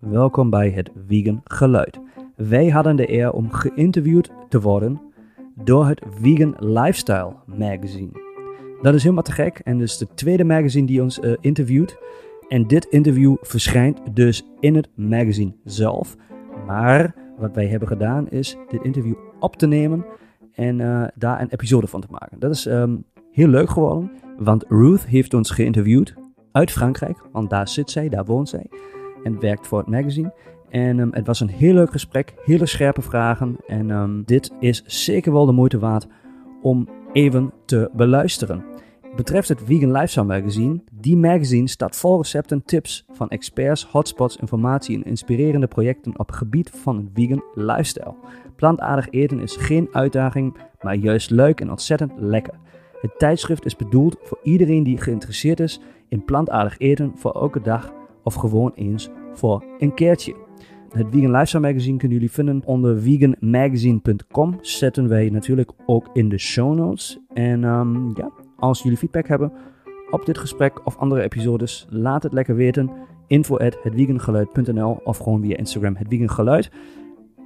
Welkom bij het Vegan Geluid. Wij hadden de eer om geïnterviewd te worden door het Vegan Lifestyle Magazine. Dat is helemaal te gek en dus de tweede magazine die ons uh, interviewt. En dit interview verschijnt dus in het magazine zelf. Maar wat wij hebben gedaan is dit interview op te nemen en uh, daar een episode van te maken. Dat is um, heel leuk geworden, want Ruth heeft ons geïnterviewd uit Frankrijk, want daar zit zij, daar woont zij en werkt voor het magazine. En um, het was een heel leuk gesprek, hele scherpe vragen. En um, dit is zeker wel de moeite waard om even te beluisteren. Betreft het Vegan Lifestyle Magazine, die magazine staat vol recepten, tips van experts, hotspots, informatie en inspirerende projecten op het gebied van een vegan lifestyle. Plantaardig eten is geen uitdaging, maar juist leuk en ontzettend lekker. Het tijdschrift is bedoeld voor iedereen die geïnteresseerd is in plantaardig eten voor elke dag of gewoon eens voor een keertje. Het Vegan Lifestyle Magazine kunnen jullie vinden onder veganmagazine.com. Zetten wij natuurlijk ook in de show notes. En um, ja, als jullie feedback hebben op dit gesprek of andere episodes, laat het lekker weten. Info at of gewoon via Instagram het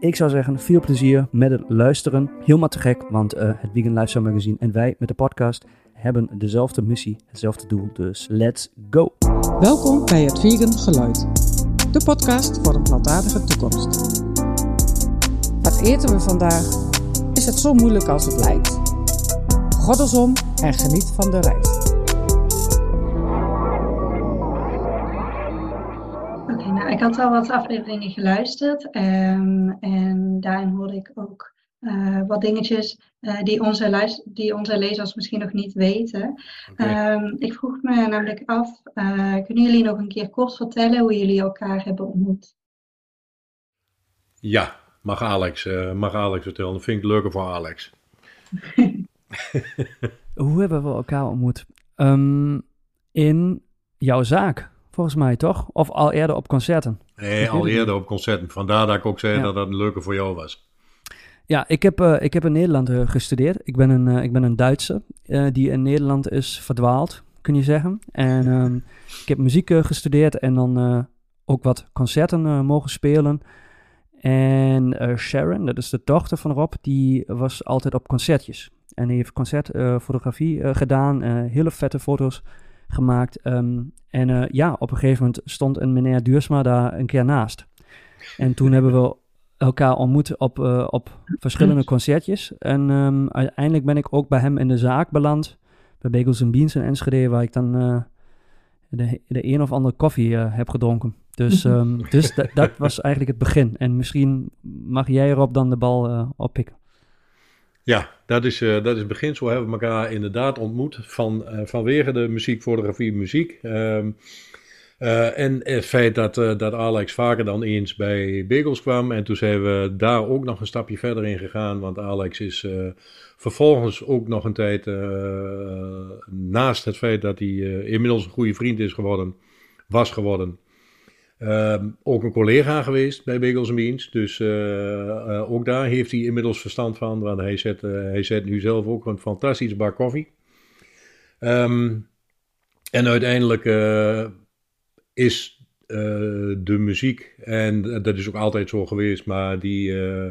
Ik zou zeggen, veel plezier met het luisteren. Helemaal te gek, want uh, het Vegan Lifestyle Magazine en wij met de podcast hebben dezelfde missie, hetzelfde doel. Dus let's go! Welkom bij het Vegan Geluid, de podcast voor een plantaardige toekomst. Wat eten we vandaag? Is het zo moeilijk als het lijkt? om en geniet van de reis. Oké, nou ik had al wat afleveringen geluisterd um, en daarin hoorde ik ook uh, wat dingetjes uh, die, onze die onze lezers misschien nog niet weten. Okay. Um, ik vroeg me namelijk af, uh, kunnen jullie nog een keer kort vertellen hoe jullie elkaar hebben ontmoet? Ja, mag Alex, mag Alex vertellen. Dat vind ik leuker voor Alex. hoe hebben we elkaar ontmoet? Um, in jouw zaak, volgens mij toch? Of al eerder op concerten? Nee, al eerder op concerten. Vandaar dat ik ook zei ja. dat dat een leuke voor jou was. Ja, ik heb, uh, ik heb in Nederland uh, gestudeerd. Ik ben een, uh, ik ben een Duitser die in Nederland is verdwaald, kun je zeggen. En um, ik heb muziek gestudeerd en dan ook wat concerten mogen spelen. En Sharon, dat is de dochter van Rob, die was altijd op concertjes. En die heeft concertfotografie gedaan, hele vette foto's gemaakt. Um, en ja, op een gegeven moment stond een meneer Duursma daar een keer naast. En toen hebben we elkaar ontmoet op, uh, op verschillende concertjes. En um, uiteindelijk ben ik ook bij hem in de zaak beland. Bij Bagels Beans in Enschede, waar ik dan uh, de, de een of andere koffie uh, heb gedronken. Dus, um, dus dat was eigenlijk het begin. En misschien mag jij erop dan de bal oppikken. Ja, dat is, dat is het begin. Zo hebben we elkaar inderdaad ontmoet van, vanwege de muziek, fotografie, muziek. Um, uh, en het feit dat, uh, dat Alex vaker dan eens bij Bagels kwam. En toen zijn we daar ook nog een stapje verder in gegaan. Want Alex is uh, vervolgens ook nog een tijd, naast het feit dat hij inmiddels een goede vriend is geworden, was geworden. Ehm, ook een collega geweest bij Bagels Beans. Dus ook daar heeft hij inmiddels verstand van. Want hij zet, hij zet nu zelf ook een fantastisch bar koffie. Um, en uiteindelijk is uh, de muziek, en dat is ook altijd zo geweest, maar die, uh,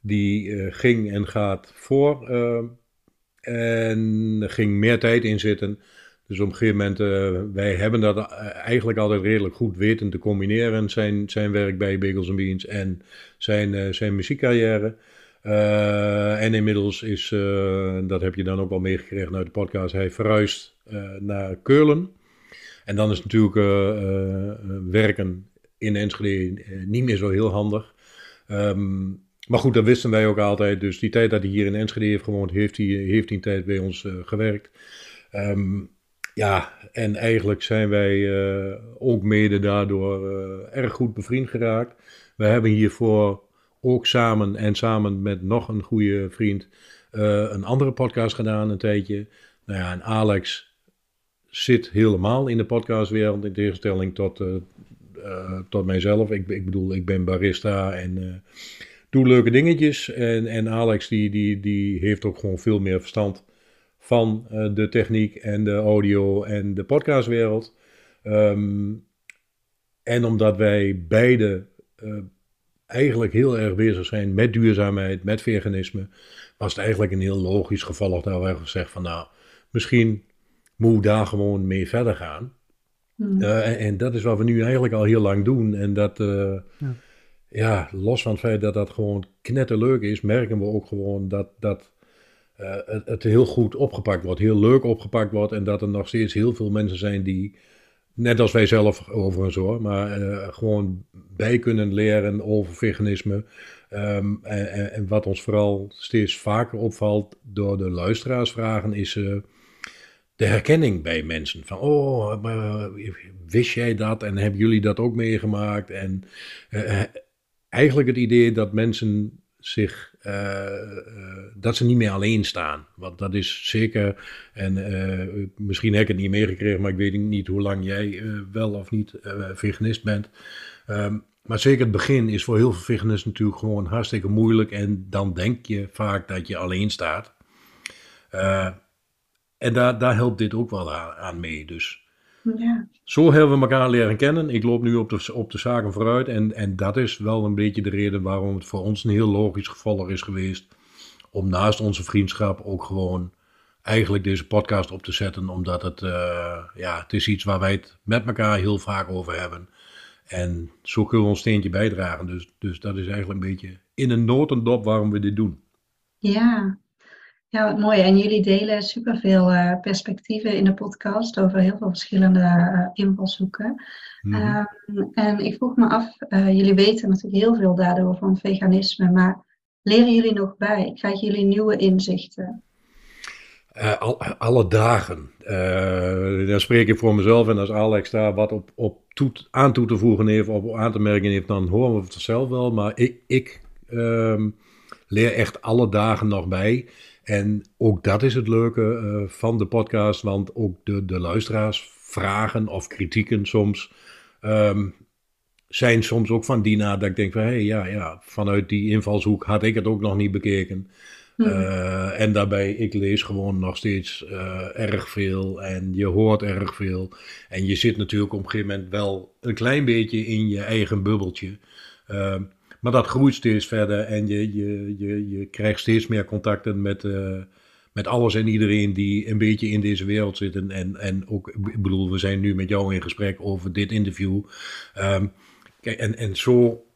die uh, ging en gaat voor. en er ging meer tijd in zitten. Dus op een gegeven moment, wij hebben dat eigenlijk altijd redelijk goed weten te combineren. Zijn, zijn werk bij Bagels Beans en zijn, zijn muziekcarrière. en inmiddels is, dat heb je dan ook wel meegekregen uit de podcast, hij verhuisd naar Keulen. En dan is natuurlijk uh, werken in Enschede niet meer zo heel handig. Um, maar goed, dat wisten wij ook altijd. Dus die tijd dat hij hier in Enschede heeft gewoond, heeft hij, heeft hij tijd bij ons gewerkt. Um, ja, en eigenlijk zijn wij ook mede daardoor erg goed bevriend geraakt. We hebben hiervoor ook samen en samen met nog een goede vriend een andere podcast gedaan een tijdje. Nou ja, en Alex zit helemaal in de podcastwereld in tegenstelling tot, uh, uh, tot mijzelf. Ik, ik bedoel, ik ben barista en uh, doe leuke dingetjes. En, en Alex die, die, die heeft ook gewoon veel meer verstand van de techniek en de audio en de podcastwereld. Um, en omdat wij beide eigenlijk heel erg bezig zijn met duurzaamheid, met veganisme, was het eigenlijk een heel logisch gevolg dat we gezegd van nou, misschien moet daar gewoon mee verder gaan. Hmm. en, en, dat is wat we nu eigenlijk al heel lang doen. En dat, ja. ja. los van het feit dat dat gewoon knetterleuk is, merken we ook gewoon dat, dat uh, het, het, heel goed opgepakt wordt, heel leuk opgepakt wordt en dat er nog steeds heel veel mensen zijn die, net als wij zelf overigens hoor, maar gewoon bij kunnen leren over veganisme. Um, en, en, wat ons vooral steeds vaker opvalt door de luisteraarsvragen is de herkenning bij mensen. Van, oh, wist jij dat en hebben jullie dat ook meegemaakt? En eigenlijk het idee dat mensen zich, uh, dat ze niet meer alleen staan. Want dat is zeker, en misschien heb ik het niet meegekregen, maar ik weet niet hoe lang jij wel of niet veganist bent. Um, maar zeker het begin is voor heel veel veganisten natuurlijk gewoon hartstikke moeilijk. En dan denk je vaak dat je alleen staat. En daar, daar helpt dit ook wel aan, aan mee. Dus ja. Zo hebben we elkaar leren kennen. Ik loop nu op de, op de zaken vooruit. En, en dat is wel een beetje de reden waarom het voor ons een heel logisch gevolg is geweest. Om naast onze vriendschap ook gewoon eigenlijk deze podcast op te zetten. Omdat het, uh, ja, het is iets waar wij het met elkaar heel vaak over hebben. En zo kunnen we ons steentje bijdragen. Dus, dus dat is eigenlijk een beetje in een notendop waarom we dit doen. Ja, ja, wat mooi. En jullie delen superveel uh, perspectieven in de podcast over heel veel verschillende uh, invalshoeken. Mhm. Ehm, en ik vroeg me af, uh, jullie weten natuurlijk heel veel daardoor van veganisme, maar leren jullie nog bij? Krijgen jullie nieuwe inzichten? Al, alle dagen. dan spreek ik voor mezelf en als Alex daar wat op, op toet, aan toe te voegen heeft of aan te merken heeft, dan horen we het zelf wel. Maar ik, ik ehm, leer echt alle dagen nog bij. En ook dat is het leuke uh, van de podcast, want ook de, de luisteraars vragen of kritieken soms um, zijn soms ook van die na dat ik denk van hé hey, ja, ja, vanuit die invalshoek had ik het ook nog niet bekeken. Hmm. Uh, en daarbij, ik lees gewoon nog steeds uh, erg veel en je hoort erg veel. En je zit natuurlijk op een gegeven moment wel een klein beetje in je eigen bubbeltje. Uh, maar dat groeit steeds verder en je, je, je, je krijgt steeds meer contacten met, uh, met alles en iedereen die een beetje in deze wereld zit. En, en, en ook, ik bedoel, we zijn nu met jou in gesprek over dit interview. Um, kijk, en, en zo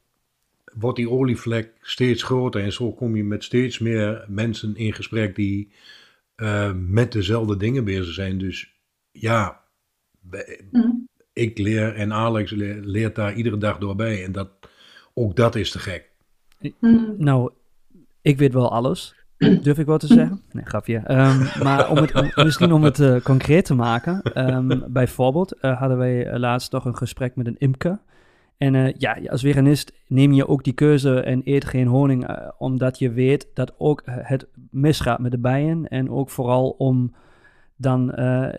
wordt die olievlek steeds groter en zo kom je met steeds meer mensen in gesprek die uh, met dezelfde dingen bezig zijn. Dus ja, mm. ik leer en Alex leert daar iedere dag doorbij. En dat, ook dat is te gek. Hmm. Nou, ik weet wel alles. Durf ik wat te zeggen? Nee, grapje. Um, maar om het, misschien om het uh, concreet te maken. Um, bijvoorbeeld uh, hadden wij eh, laatst nog een gesprek met een imker. En uh, ja, als veganist neem je ook die keuze en eet geen honing, omdat je weet dat ook het misgaat met de bijen. En ook vooral om dan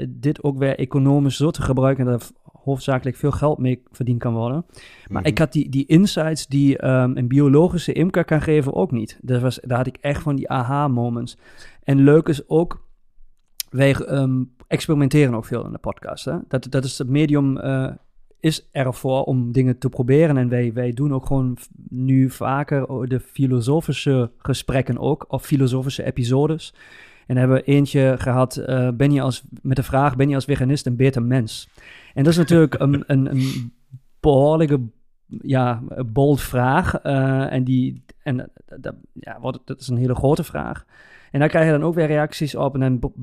dit ook weer economisch zo te gebruiken dat hoofdzakelijk veel geld mee verdiend kan worden. Maar ik mhm. had die, die insights die um, een biologische imker kan geven ook niet. Dat was, daar had ik echt van die aha-moments. En leuk is ook, wij um, experimenteren ook veel in de podcast. Hè? Dat, dat is het medium... Uh, is ervoor om dingen te proberen. En wij, wij doen ook gewoon nu vaker de filosofische gesprekken ook, of filosofische episodes. En hebben we eentje gehad, uh, ben je als, met de vraag, ben je als veganist een beter mens? En dat is natuurlijk een, een, een behoorlijke, ja, bold vraag. Uh, en die, en dat, ja, wat, dat is een hele grote vraag. En daar krijg je dan ook weer reacties op. En dan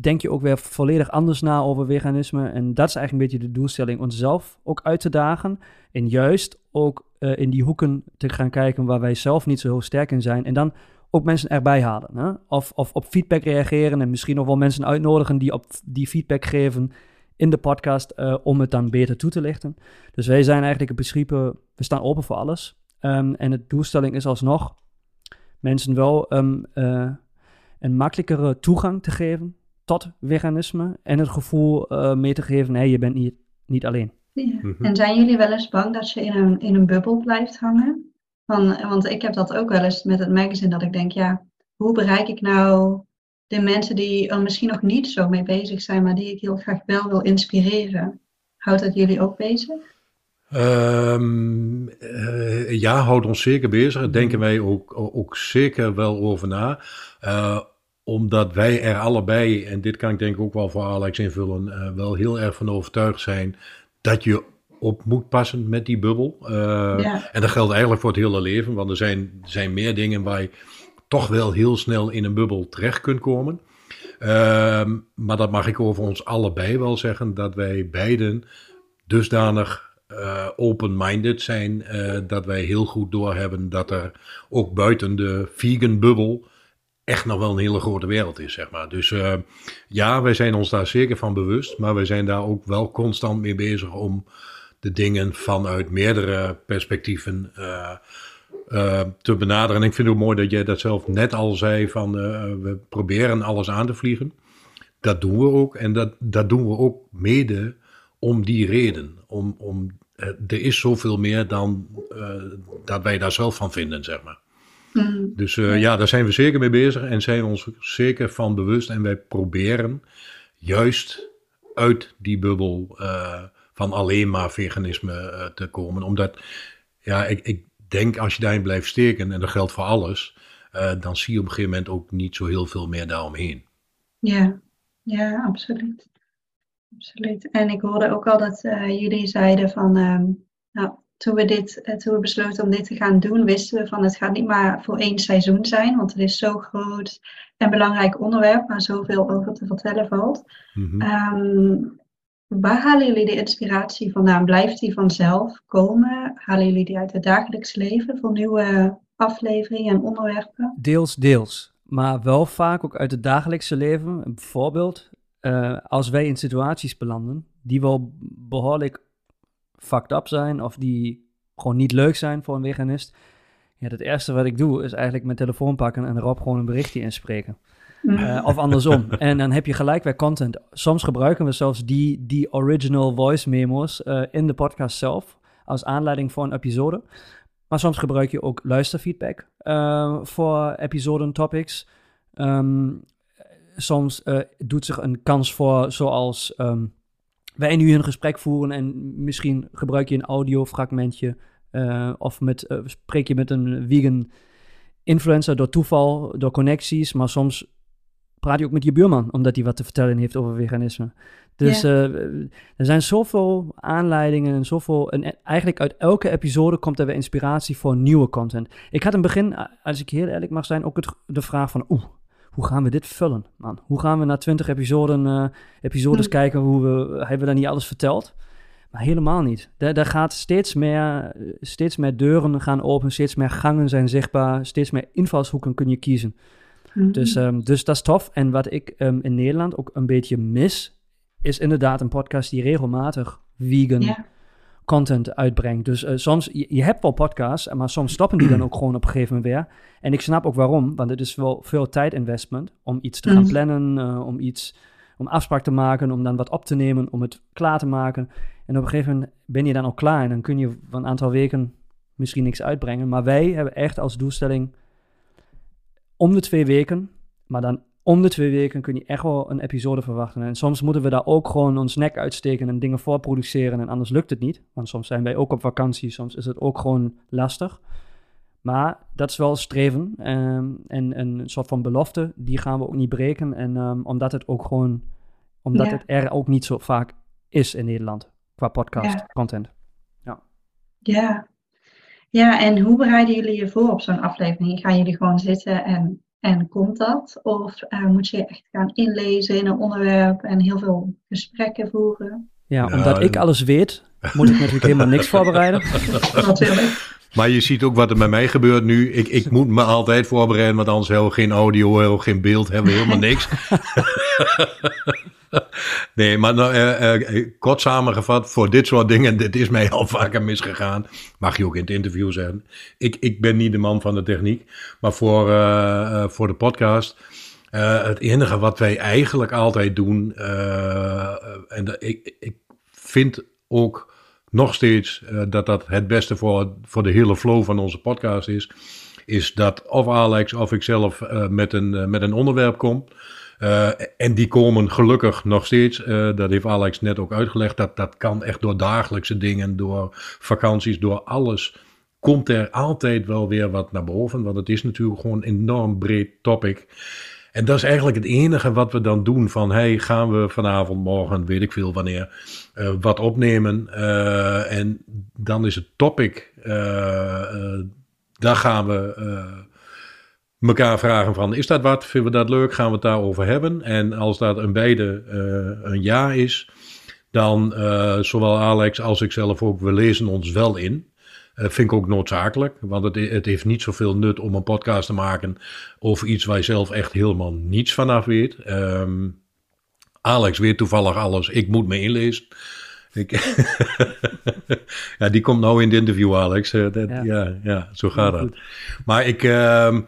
denk je ook weer volledig anders na over veganisme. En dat is eigenlijk een beetje de doelstelling, onszelf ook uit te dagen. En juist ook uh, in die hoeken te gaan kijken waar wij zelf niet zo heel sterk in zijn. En dan ook mensen erbij halen. Hè? Of, of op feedback reageren en misschien nog wel mensen uitnodigen die op die feedback geven in de podcast uh, om het dan beter toe te lichten. Dus wij zijn eigenlijk in principe, we staan open voor alles. Um, en de doelstelling is alsnog mensen wel um, uh, een makkelijkere toegang te geven tot veganisme en het gevoel uh, mee te geven, nee, je bent niet, niet alleen. Ja. Mhm. En zijn jullie wel eens bang dat je in een, in een bubbel blijft hangen? Van, want ik heb dat ook wel eens met het magazine, dat ik denk, ja, hoe bereik ik nou de mensen die er misschien nog niet zo mee bezig zijn, maar die ik heel graag wel wil inspireren? Houdt dat jullie ook bezig? Um, ja, houdt ons zeker bezig. Daar denken wij ook, ook zeker wel over na. Uh, omdat wij er allebei, en dit kan ik denk ik ook wel voor Alex invullen, uh, wel heel erg van overtuigd zijn dat je op moet passen met die bubbel. Ja. En dat geldt eigenlijk voor het hele leven, want er zijn, zijn meer dingen waar je toch wel heel snel in een bubbel terecht kunt komen. Ehm, maar dat mag ik over ons allebei wel zeggen, dat wij beiden dusdanig uh, open-minded zijn, uh, dat wij heel goed doorhebben dat er ook buiten de vegan bubbel echt nog wel een hele grote wereld is, zeg maar. Dus uh, ja, wij zijn ons daar zeker van bewust, maar wij zijn daar ook wel constant mee bezig om de dingen vanuit meerdere perspectieven te benaderen. En ik vind het ook mooi dat jij dat zelf net al zei, van we proberen alles aan te vliegen. Dat doen we ook en dat, dat doen we ook mede om die reden. Om, om uh, er is zoveel meer dan uh, dat wij daar zelf van vinden, zeg maar. Mm. Dus uh, ja, daar zijn we zeker mee bezig en zijn we ons zeker van bewust. En wij proberen juist uit die bubbel van alleen maar veganisme te komen. Omdat, ja, ik, ik denk als je daarin blijft steken, en dat geldt voor alles, dan zie je op een gegeven moment ook niet zo heel veel meer daaromheen. Ja, ja, absoluut absoluut. En ik hoorde ook al dat uh, jullie zeiden van, uh, nou, toen we, dit, toen we besloten om dit te gaan doen, wisten we van het gaat niet maar voor één seizoen zijn, want het is zo groot en belangrijk onderwerp waar zoveel over te vertellen valt. Mm -hmm. Waar halen jullie de inspiratie vandaan? Blijft die vanzelf komen? Halen jullie die uit het dagelijks leven voor nieuwe afleveringen en onderwerpen? Deels, deels. Maar wel vaak ook uit het dagelijkse leven. Bijvoorbeeld, uh, als wij in situaties belanden die wel behoorlijk fucked up zijn of die gewoon niet leuk zijn voor een veganist. Ja, het eerste wat ik doe is eigenlijk mijn telefoon pakken en erop gewoon een berichtje inspreken. Uh, of andersom. en dan heb je gelijk weer content. Soms gebruiken we zelfs die, die original voice memo's uh, in de podcast zelf als aanleiding voor een episode. Maar soms gebruik je ook luisterfeedback uh, voor episoden topics. Um, soms doet zich een kans voor, zoals um, wij nu een gesprek voeren en misschien gebruik je een audiofragmentje of met, spreek je met een vegan influencer door toeval, door connecties, maar soms praat je ook met je buurman omdat hij wat te vertellen heeft over veganisme. Dus yeah. er zijn zoveel aanleidingen en zoveel. En eigenlijk uit elke episode komt er weer inspiratie voor nieuwe content. Ik had in het begin, als ik heel eerlijk mag zijn, ook het, de vraag van: oeh, hoe gaan we dit vullen, man? Hoe gaan we na twintig episoden, uh, episodes hm. kijken hoe we, hebben we dan niet alles verteld? Maar helemaal niet. Daar, daar gaat steeds meer, steeds meer deuren gaan open, steeds meer gangen zijn zichtbaar, steeds meer invalshoeken kun je kiezen. Dus, um, dus dat is tof. En wat ik um, in Nederland ook een beetje mis, is inderdaad een podcast die regelmatig vegan content uitbrengt. Dus uh, soms, je, je, hebt wel podcasts, maar soms stoppen die dan ook gewoon op een gegeven moment weer. En ik snap ook waarom, want het is wel veel tijdinvestment om iets te gaan mm. plannen, uh, om iets, om afspraak te maken, om dan wat op te nemen, om het klaar te maken. En op een gegeven moment ben je dan al klaar en dan kun je van een aantal weken misschien niks uitbrengen. Maar wij hebben echt als doelstelling om de twee weken, maar dan om de twee weken kun je echt wel een episode verwachten. En soms moeten we daar ook gewoon ons nek uitsteken en dingen voorproduceren. En anders lukt het niet. Want soms zijn wij ook op vakantie. Soms is het ook gewoon lastig. Maar dat is wel streven. Um, en een soort van belofte, die gaan we ook niet breken. En um, omdat het ook gewoon, omdat ja. het er ook niet zo vaak is in Nederland. Qua podcast, ja. content. Ja. Ja. Ja, en hoe bereiden jullie je voor op zo'n aflevering? Gaan jullie gewoon zitten en en komt dat? Of uh, moet je echt gaan inlezen in een onderwerp en heel veel gesprekken voeren? Ja, omdat nou, ik alles weet, moet ik natuurlijk helemaal niks voorbereiden. Natuurlijk. Maar je ziet ook wat er met mij gebeurt nu. Ik, ik moet me altijd voorbereiden, want anders hebben we geen audio, hebben we geen beeld, hebben we helemaal niks. nee, maar nou, uh, uh, kort samengevat, voor dit soort dingen, dit is mij al vaker misgegaan. Mag je ook in het interview zeggen. Ik, ik ben niet de man van de techniek, maar voor, uh, voor de podcast. het enige wat wij eigenlijk altijd doen, en ik, ik vind ook nog steeds dat dat het beste voor, voor de hele flow van onze podcast is, is dat of Alex of ik zelf met, een, met een onderwerp kom. En die komen gelukkig nog steeds. Dat heeft Alex net ook uitgelegd. Dat, dat kan echt door dagelijkse dingen, door vakanties, door alles. Komt er altijd wel weer wat naar boven. Want het is natuurlijk gewoon een enorm breed topic. En dat is eigenlijk het enige wat we dan doen. Van hey, gaan we vanavond, morgen, weet ik veel wanneer, uh, wat opnemen. en dan is het topic. daar gaan we elkaar vragen van, is dat wat? Vinden we dat leuk? Gaan we het daarover hebben? En als dat een beide een ja is, dan zowel Alex als ik zelf ook, we lezen ons wel in. Uh, vind ik ook noodzakelijk, want het, het heeft niet zoveel nut om een podcast te maken over iets waar je zelf echt helemaal niets vanaf weet. Um, Alex weet toevallig alles, ik moet me inlezen. Ik, ja, die komt nou in het interview, Alex. Dat, ja. ja. Ja, zo gaat dat. Maar ik, uh,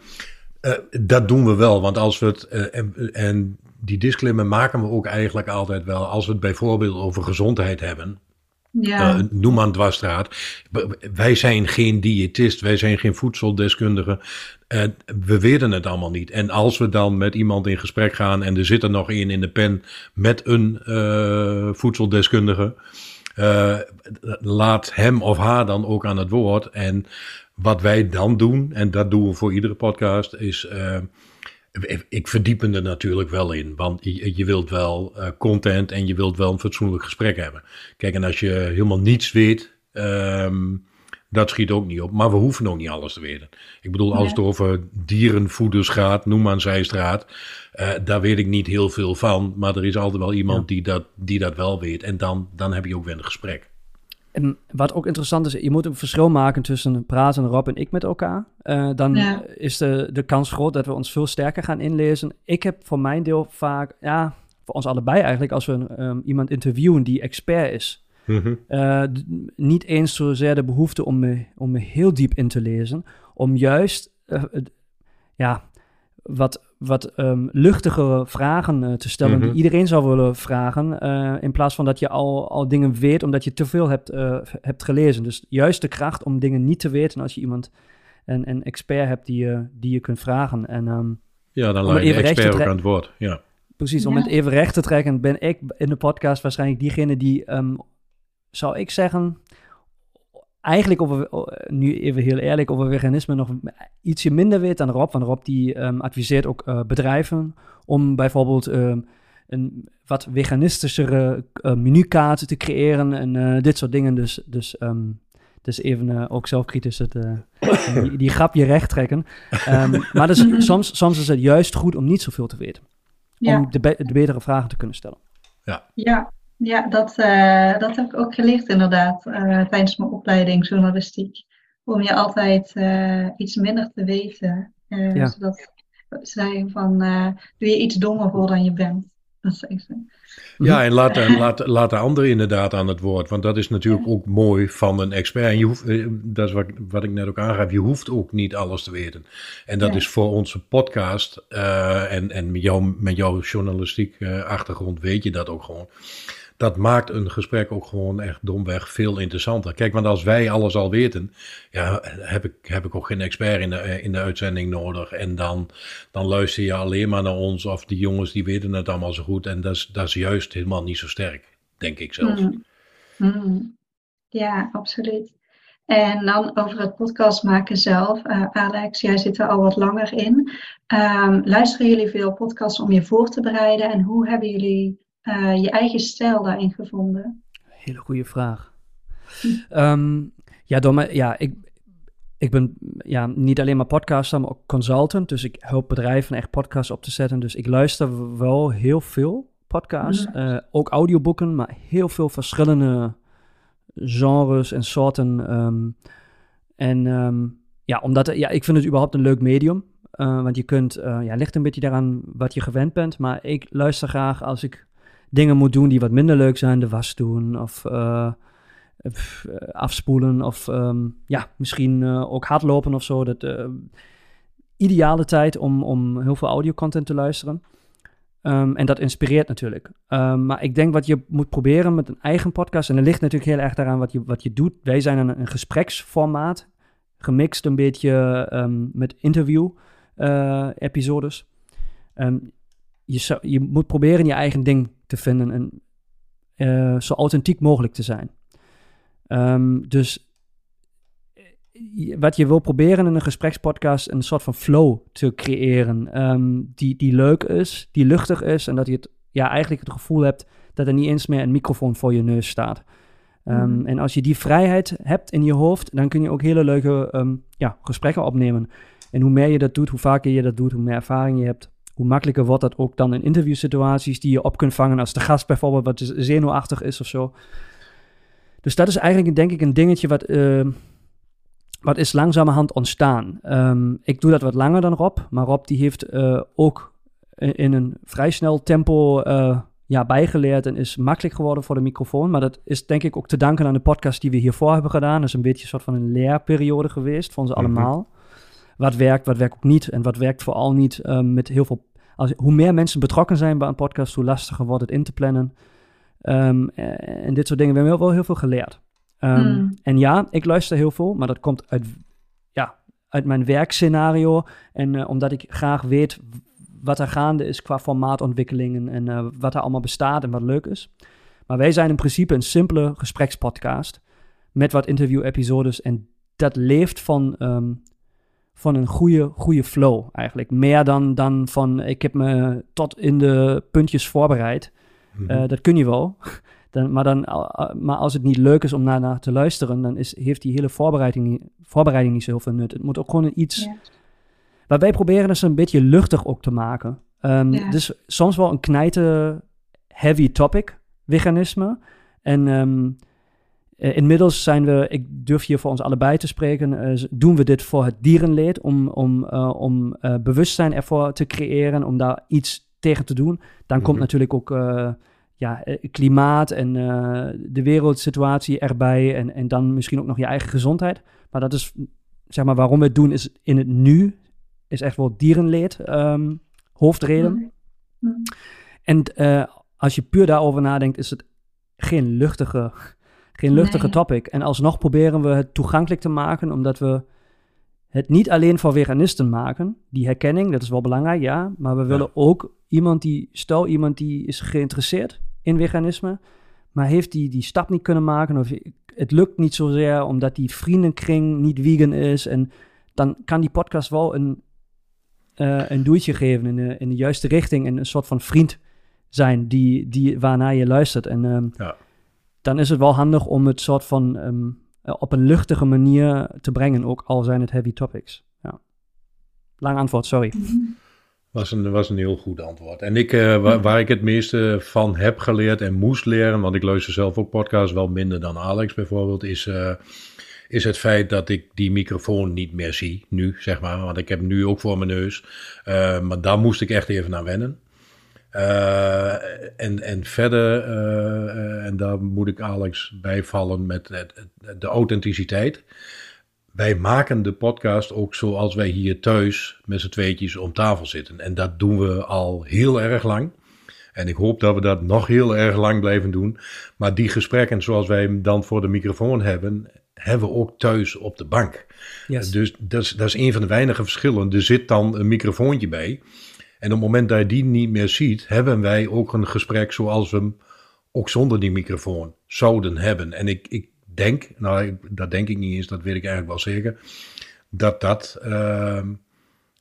uh, dat doen we wel, want als we het. Uh, en, en, die disclaimer maken we ook eigenlijk altijd wel. Als we het bijvoorbeeld over gezondheid hebben. Ja. Uh, noem aan dwarsstraat. Wij zijn geen diëtist, wij zijn geen voedseldeskundige. we weten het allemaal niet. En als we dan met iemand in gesprek gaan en er zit er nog een in de pen met een voedseldeskundige. laat hem of haar dan ook aan het woord. En wat wij dan doen, en dat doen we voor iedere podcast, is. Ik verdiep er natuurlijk wel in, want je, je wilt wel uh, content en je wilt wel een fatsoenlijk gesprek hebben. Kijk, en als je helemaal niets weet, um, dat schiet ook niet op. Maar we hoeven ook niet alles te weten. Ik bedoel, als het over dierenvoeders gaat, noem maar een zijstraat, uh, daar weet ik niet heel veel van. Maar er is altijd wel iemand ja. die, dat, die dat wel weet. En dan, dan heb je ook weer een gesprek. En wat ook interessant is, je moet een verschil maken tussen praten Rob en ik met elkaar. Uh, dan ja. is de, de kans groot dat we ons veel sterker gaan inlezen. Ik heb voor mijn deel vaak, ja, voor ons allebei eigenlijk, als we um, iemand interviewen die expert is. Mm -hmm. uh, niet eens zozeer de behoefte om me, om me heel diep in te lezen. Om juist, uh, ja, wat, wat um, luchtigere vragen uh, te stellen die iedereen zou willen vragen. Uh, in plaats van dat je al, al dingen weet omdat je te veel hebt, uh, hebt gelezen. Dus juist de kracht om dingen niet te weten als je iemand, een, een expert hebt die je, die je kunt vragen. En, um, ja, dan laat je de expert ook aan het woord. Ja. Precies, om ja. het even recht te trekken ben ik in de podcast waarschijnlijk diegene die, um, zou ik zeggen, eigenlijk over, nu even heel eerlijk, over veganisme nog ietsje minder weet dan Rob. Want Rob die um, adviseert ook uh, bedrijven om bijvoorbeeld um, een wat veganistischere uh, menukaart te creëren en uh, dit soort dingen. Dus, dus, um, dus even ook zelfkritisch het, die, die grapje recht trekken. maar dus, soms, soms is het juist goed om niet zoveel te weten. Ja. Om de, be de betere vragen te kunnen stellen. Ja. ja, ja, dat, uh, dat heb ik ook geleerd inderdaad uh, tijdens mijn opleiding journalistiek. Om je altijd uh, iets minder te weten. Ja. Zodat zij van, doe je iets dommer voor dan je bent. Dat zeggen ze. Ja, en laat, laat, laat de ander inderdaad aan het woord. Want dat is natuurlijk ja. ook mooi van een expert. En je hoeft, dat is wat, wat ik net ook aangaf, je hoeft ook niet alles te weten. En dat ja. is voor onze podcast uh, en, en met, jou, met jouw journalistiek uh, achtergrond weet je dat ook gewoon dat maakt een gesprek ook gewoon echt domweg veel interessanter. Kijk, want als wij alles al weten, ja, heb ik, heb ik ook geen expert in de, in de uitzending nodig. En dan, dan luister je alleen maar naar ons of die jongens die weten het allemaal zo goed. En dat is, dat is juist helemaal niet zo sterk, denk ik zelf. Mm. Mm. Ja, absoluut. En dan over het podcast maken zelf. Uh, Alex, jij zit er al wat langer in. Um, luisteren jullie veel podcasts om je voor te bereiden? En hoe hebben jullie uh, je eigen stijl daarin gevonden? Hele goede vraag. Hm. Um, ja, door mij, ja, ik, ik ben ja, niet alleen maar podcaster, maar ook consultant. Dus ik help bedrijven echt podcasts op te zetten. Dus ik luister wel heel veel podcasts. Mm. Uh, ook audioboeken, maar heel veel verschillende genres en soorten. Um, en um, ja, omdat ja, ik vind het überhaupt een leuk medium. Uh, want je kunt, uh, ja, ligt een beetje daaraan wat je gewend bent. Maar ik luister graag als ik dingen moet doen die wat minder leuk zijn. De was doen of uh, afspoelen of um, ja, misschien uh, ook hardlopen of zo. Dat, ideale tijd om, om heel veel audio-content te luisteren. Um, en dat inspireert natuurlijk. Um, maar ik denk wat je moet proberen met een eigen podcast, en dat ligt natuurlijk heel erg daaraan wat je, wat je doet. Wij zijn een, een gespreksformaat, gemixt een beetje met interview-episodes. je, je moet proberen je eigen ding te vinden en eh, zo authentiek mogelijk te zijn. Ehm, dus eh, wat je wil proberen in een gesprekspodcast, een soort van flow te creëren. ehm, die, die leuk is, die luchtig is. En dat je het, ja, eigenlijk het gevoel hebt dat er niet eens meer een microfoon voor je neus staat. Ehm, Mhm. En als je die vrijheid hebt in je hoofd, dan kun je ook hele leuke ja, gesprekken opnemen. En hoe meer je dat doet, hoe vaker je dat doet, hoe meer ervaring je hebt, hoe makkelijker wordt dat ook dan in interviewsituaties die je op kunt vangen als de gast bijvoorbeeld wat zenuwachtig is of zo. Dus dat is eigenlijk denk ik een dingetje wat, ehm, wat is langzamerhand ontstaan. Ehm, ik doe dat wat langer dan Rob, maar Rob die heeft eh, ook in, in een vrij snel tempo eh, ja, bijgeleerd en is makkelijk geworden voor de microfoon. Maar dat is denk ik ook te danken aan de podcast die we hiervoor hebben gedaan. Dat is een beetje een soort van een leerperiode geweest voor ons Mhm. allemaal. Wat werkt, wat werkt ook niet en wat werkt vooral niet ehm, met heel veel... Als, hoe meer mensen betrokken zijn bij een podcast, hoe lastiger wordt het in te plannen. Ehm, eh, en dit soort dingen. We hebben wel heel veel geleerd. Ehm, Mm. En ja, ik luister heel veel, maar dat komt uit, ja, uit mijn werkscenario. En eh, omdat ik graag weet wat er gaande is qua formaatontwikkelingen en eh, wat er allemaal bestaat en wat leuk is. Maar wij zijn in principe een simpele gesprekspodcast met wat interview-episodes. En dat leeft van, van een goede, goede flow eigenlijk. Meer dan, dan van ik heb me tot in de puntjes voorbereid. Mhm. Eh, dat kun je wel. Dan, maar, dan, maar als het niet leuk is om naar te luisteren, dan is, heeft die hele voorbereiding niet, voorbereiding niet zo heel veel nut. Het moet ook gewoon iets. Ja. Wat wij proberen is een beetje luchtig ook te maken. Um, Ja. Dus soms wel een knijten heavy topic, veganisme. En um, inmiddels zijn we, ik durf hier voor ons allebei te spreken, uh, doen we dit voor het dierenleed, om, om, uh, om bewustzijn ervoor te creëren, om daar iets tegen te doen. Dan komt natuurlijk ook uh, ja, klimaat en uh, de wereldsituatie erbij. En, en dan misschien ook nog je eigen gezondheid. Maar dat is, zeg maar, waarom we het doen, is in het nu. Is echt wel dierenleed um, hoofdreden. Mm -hmm. En uh, als je puur daarover nadenkt, is het geen luchtige, geen luchtige nee. topic. En alsnog proberen we het toegankelijk te maken, omdat we het niet alleen voor veganisten maken. Die herkenning, dat is wel belangrijk, ja. Maar we willen ja. ook iemand die, stel iemand die is geïnteresseerd in veganisme, maar heeft die die stap niet kunnen maken of het lukt niet zozeer omdat die vriendenkring niet vegan is en dan kan die podcast wel een, uh, een duwtje geven in de, in de juiste richting en een soort van vriend zijn die, die, waarnaar je luistert. En um, ja. Dan is het wel handig om het soort van um, op een luchtige manier te brengen, ook al zijn het heavy topics. Ja. Lang antwoord, sorry. Was een, was een heel goed antwoord. En ik, uh, waar, ik het meeste van heb geleerd en moest leren, want ik luister zelf ook podcasts wel minder dan Alex bijvoorbeeld, is, uh, is het feit dat ik die microfoon niet meer zie nu, zeg maar. Want ik heb nu ook voor mijn neus. Maar daar moest ik echt even aan wennen. En, en verder, en daar moet ik Alex bijvallen met het, de authenticiteit wij maken de podcast ook zoals wij hier thuis met z'n tweetjes om tafel zitten. En dat doen we al heel erg lang. En ik hoop dat we dat nog heel erg lang blijven doen. Maar die gesprekken zoals wij hem dan voor de microfoon hebben, hebben we ook thuis op de bank. Yes. Dus dat is, dat is een van de weinige verschillen. Er zit dan een microfoontje bij. En op het moment dat je die niet meer ziet, hebben wij ook een gesprek zoals we hem ook zonder die microfoon zouden hebben. En ik, ik denk, nou dat denk ik niet eens, dat weet ik eigenlijk wel zeker, dat dat uh,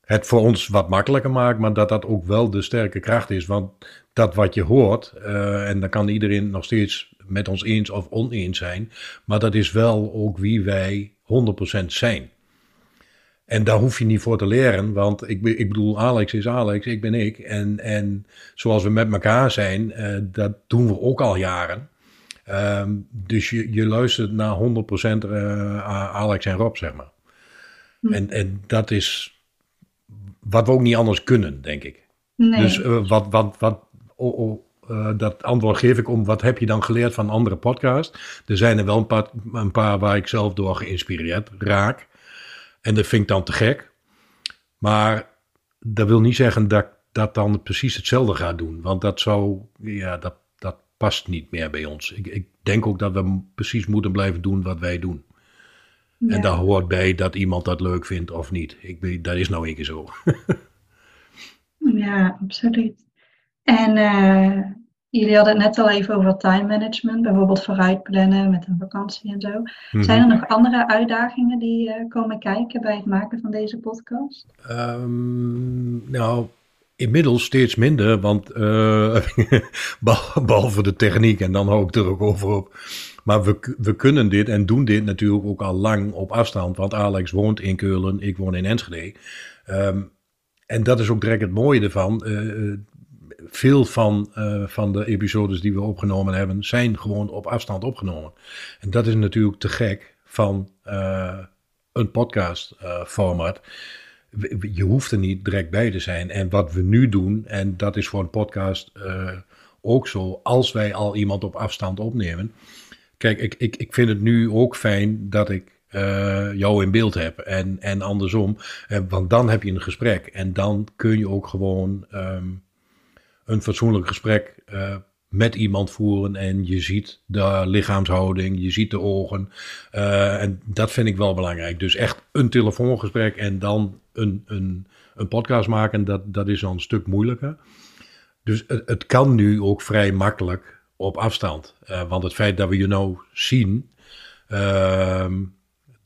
het voor ons wat makkelijker maakt, maar dat dat ook wel de sterke kracht is. Want dat wat je hoort, uh, en dan kan iedereen nog steeds met ons eens of oneens zijn, maar dat is wel ook wie wij 100% zijn. En daar hoef je niet voor te leren, want ik, ik bedoel, Alex is Alex, ik ben ik. En, en zoals we met elkaar zijn, uh, dat doen we ook al jaren. Um, dus je, je luistert naar 100% uh, Alex en Rob, zeg maar. Hm. En, en dat is wat we ook niet anders kunnen, denk ik. Nee. Dus uh, wat, wat, wat, oh, oh, uh, dat antwoord geef ik om wat heb je dan geleerd van andere podcasts. Er zijn er wel een paar, een paar waar ik zelf door geïnspireerd raak. En dat vind ik dan te gek. Maar dat wil niet zeggen dat dat dan precies hetzelfde gaat doen. Want dat zou, ja, dat past niet meer bij ons. Ik, ik, denk ook dat we precies moeten blijven doen wat wij doen. Ja. En daar hoort bij dat iemand dat leuk vindt of niet. Ik, dat is nou een keer zo. ja, absoluut. En uh, jullie hadden het net al even over time management, bijvoorbeeld vooruitplannen met een vakantie en zo. Mhm. Zijn er nog andere uitdagingen die uh, komen kijken bij het maken van deze podcast? Um, nou, inmiddels steeds minder, want uh, behalve de techniek en dan hou ik er ook over op. Maar we, we kunnen dit en doen dit natuurlijk ook al lang op afstand, want Alex woont in Keulen, ik woon in Enschede. Um, en dat is ook direct het mooie ervan. Uh, veel van, uh, van de episodes die we opgenomen hebben, zijn gewoon op afstand opgenomen. En dat is natuurlijk te gek van uh, een podcast format. Je hoeft er niet direct bij te zijn. En wat we nu doen, en dat is voor een podcast ook zo, als wij al iemand op afstand opnemen. Kijk, ik, ik, ik vind het nu ook fijn dat ik jou in beeld heb. En, en andersom. Want dan heb je een gesprek. En dan kun je ook gewoon um, een fatsoenlijk gesprek uh, met iemand voeren. En je ziet de lichaamshouding, je ziet de ogen. en dat vind ik wel belangrijk. Dus echt een telefoongesprek en dan een, een, een podcast maken. Dat, dat is al een stuk moeilijker. Dus het, kan nu ook vrij makkelijk op afstand. want het feit dat we je nou zien. Uh,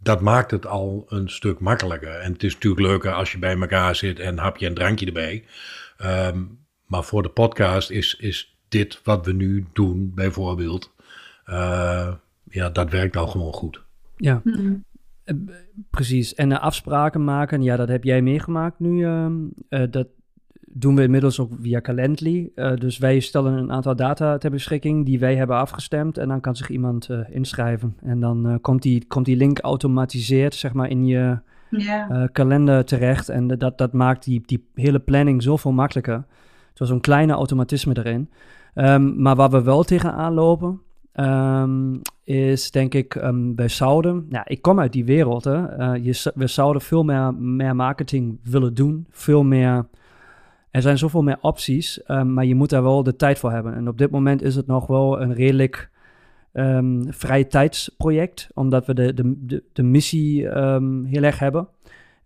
dat maakt het al een stuk makkelijker. En het is natuurlijk leuker als je bij elkaar zit en hap je een drankje erbij. Um, maar voor de podcast is, is dit wat we nu doen, bijvoorbeeld, uh, ja, dat werkt al gewoon goed. Ja, mm-hmm. precies. En uh, afspraken maken, ja, dat heb jij meegemaakt nu. Uh, dat doen we inmiddels ook via Calendly. Uh, dus wij stellen een aantal data ter beschikking die wij hebben afgestemd. En dan kan zich iemand uh, inschrijven. En dan uh, komt, die, komt die link automatiseerd zeg maar, in je yeah. kalender terecht. En dat, dat maakt die, die hele planning zoveel makkelijker. Zo'n een kleine automatisme erin. Um, maar waar we wel tegenaan lopen, um, is denk ik, um, wij zouden, ja, ik kom uit die wereld, hè. je, we zouden veel meer, meer marketing willen doen, veel meer er zijn zoveel meer opties, maar je moet daar wel de tijd voor hebben. En op dit moment is het nog wel een redelijk vrije tijdsproject, omdat we de, de, de, missie heel erg hebben.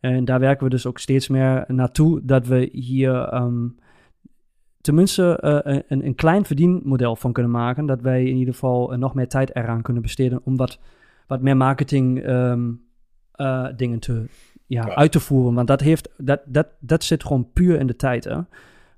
En daar werken we dus ook steeds meer naartoe, dat we hier tenminste uh, een, een klein verdienmodel van kunnen maken. Dat wij in ieder geval uh, nog meer tijd eraan kunnen besteden om wat, wat meer marketing uh, dingen te, ja, ja, uit te voeren. Want dat, heeft, dat, dat, dat zit gewoon puur in de tijd. Hè?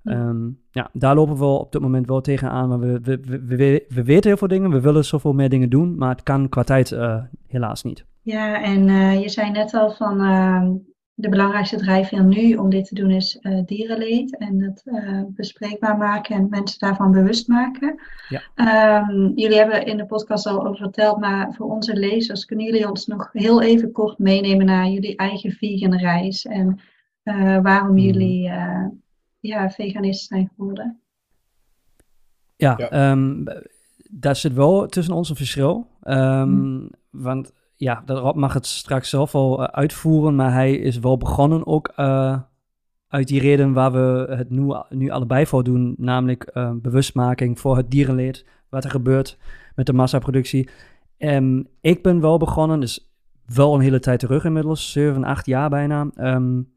Ja. Um, ja, daar lopen we op dit moment wel tegenaan. Maar we, we, we, we, we weten heel veel dingen. We willen zoveel meer dingen doen. Maar het kan qua tijd uh, helaas niet. Ja, en uh, je zei net al van uh, de belangrijkste drijfveer nu om dit te doen is uh, dierenleed. En het uh, bespreekbaar maken en mensen daarvan bewust maken. Ja. Um, jullie hebben in de podcast al over verteld, maar voor onze lezers kunnen jullie ons nog heel even kort meenemen naar jullie eigen vegan reis. En uh, waarom mm. jullie ja, veganist zijn geworden. Ja, ja. Um, daar zit wel tussen ons een verschil. Um, mm. Want ja, Rob mag het straks zelf wel uh, uitvoeren, maar hij is wel begonnen ook uh, uit die reden waar we het nu, nu allebei voor doen, namelijk uh, bewustmaking voor het dierenleed, wat er gebeurt met de massaproductie. Um, ik ben wel begonnen, dus wel een hele tijd terug inmiddels, 7, 8 jaar bijna, um,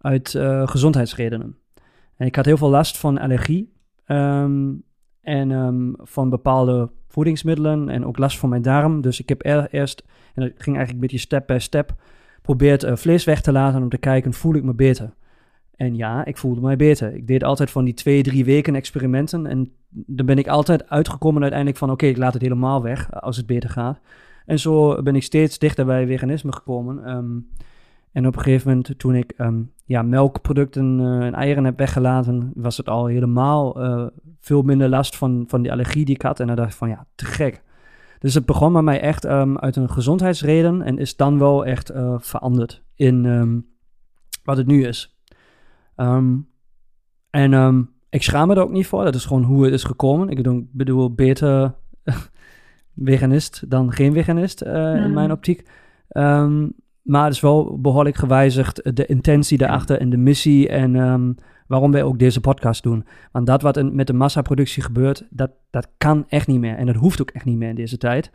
uit gezondheidsredenen. En ik had heel veel last van allergie um, en van bepaalde voedingsmiddelen en ook last van mijn darm. Dus ik heb er, eerst, en dat ging eigenlijk een beetje step bij step, probeerd uh, vlees weg te laten om te kijken, voel ik me beter? En ja, ik voelde mij beter. Ik deed altijd van die twee, drie weken experimenten. En dan ben ik altijd uitgekomen uiteindelijk van... oké, ik laat het helemaal weg als het beter gaat. En zo ben ik steeds dichter bij veganisme gekomen. Um, en op een gegeven moment, toen ik um, ja, melkproducten uh, en eieren heb weggelaten... was het al helemaal uh, veel minder last van, van die allergie die ik had. En dan dacht ik van, ja, te gek. Dus het begon bij mij echt um, uit een gezondheidsreden... en is dan wel echt uh, veranderd in wat het nu is. Um, en ik schaam me er ook niet voor. Dat is gewoon hoe het is gekomen. Ik bedoel, bedoel beter veganist dan geen veganist uh, mm. in mijn optiek. Maar het is wel behoorlijk gewijzigd. De intentie daarachter en de missie. En waarom wij ook deze podcast doen. Want dat wat met de massaproductie gebeurt, dat, dat kan echt niet meer. En dat hoeft ook echt niet meer in deze tijd.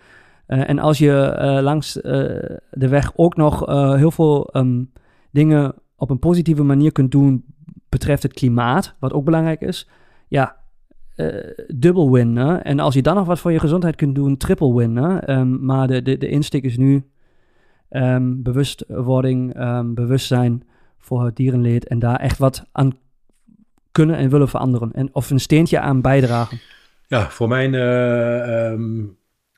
Uh, en als je uh, langs uh, de weg ook nog heel veel dingen op een positieve manier kunt doen betreft het klimaat, wat ook belangrijk is, ja, dubbel win. En als je dan nog wat voor je gezondheid kunt doen, triple win. Um, maar de, de, de insteek is nu um, bewustwording, um, bewustzijn voor het dierenleed en daar echt wat aan kunnen en willen veranderen. En of een steentje aan bijdragen. Ja, voor mijn uh,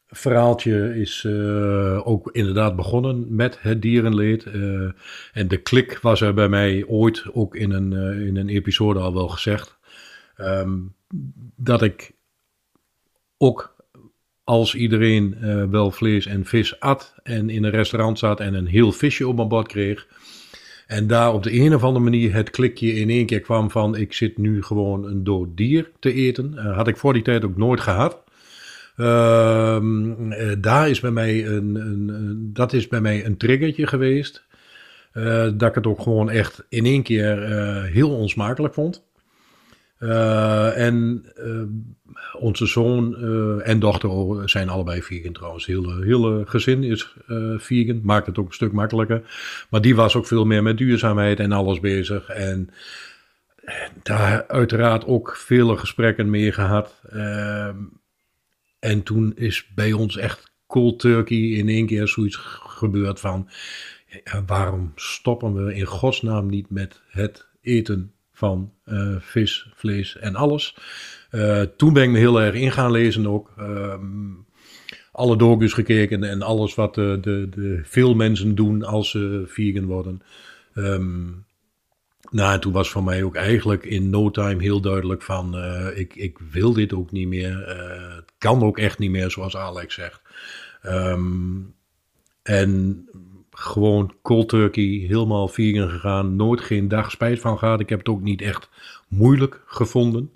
verhaaltje is uh, ook inderdaad begonnen met het dierenleed. Uh, en de klik was er bij mij ooit ook in een, in een episode al wel gezegd. Dat ik ook als iedereen uh, wel vlees en vis at en in een restaurant zat en een heel visje op mijn bord kreeg. En daar op de een of andere manier het klikje in één keer kwam van ik zit nu gewoon een dood dier te eten. Uh, had ik voor die tijd ook nooit gehad. Uh, daar is bij mij een, een, een, dat is bij mij een triggertje geweest. dat ik het ook gewoon echt in één keer heel onsmakelijk vond. Uh, en uh, onze zoon uh, en dochter zijn allebei vegan trouwens. Hele, hele gezin is vegan. Maakt het ook een stuk makkelijker. Maar die was ook veel meer met duurzaamheid en alles bezig. En daar uiteraard ook vele gesprekken mee gehad. Ehm, en toen is bij ons echt cold turkey in één keer zoiets gebeurd van... Waarom stoppen we in godsnaam niet met het eten van uh, vis, vlees en alles. Uh, toen ben ik me heel erg in gaan lezen ook. Um, alle docus gekeken en alles wat de, de, de veel mensen doen als ze vegan worden. Um, nou, en toen was voor mij ook eigenlijk in no time heel duidelijk van... Ik, ik wil dit ook niet meer. het kan ook echt niet meer, zoals Alex zegt. Um, en gewoon cold turkey, helemaal vegan gegaan. Nooit geen dag spijt van gehad. Ik heb het ook niet echt moeilijk gevonden.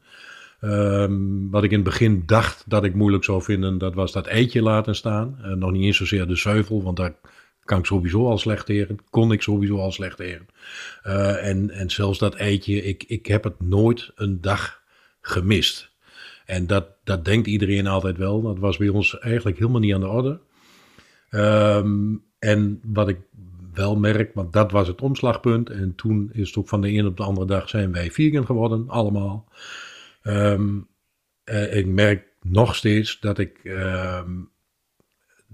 Um, wat ik in het begin dacht dat ik moeilijk zou vinden, dat was dat eitje laten staan. Uh, nog niet eens zozeer de zuivel, want daar kan ik sowieso al slecht tegen. Kon ik sowieso al slecht tegen. Uh, en, en zelfs dat eitje, ik, ik heb het nooit een dag gemist. En dat, dat denkt iedereen altijd wel. Dat was bij ons eigenlijk helemaal niet aan de orde. Um, en wat ik wel merk, want dat was het omslagpunt. En toen is het van de een op de andere dag zijn wij vegan geworden, allemaal. Um, uh, ik merk nog steeds dat ik um,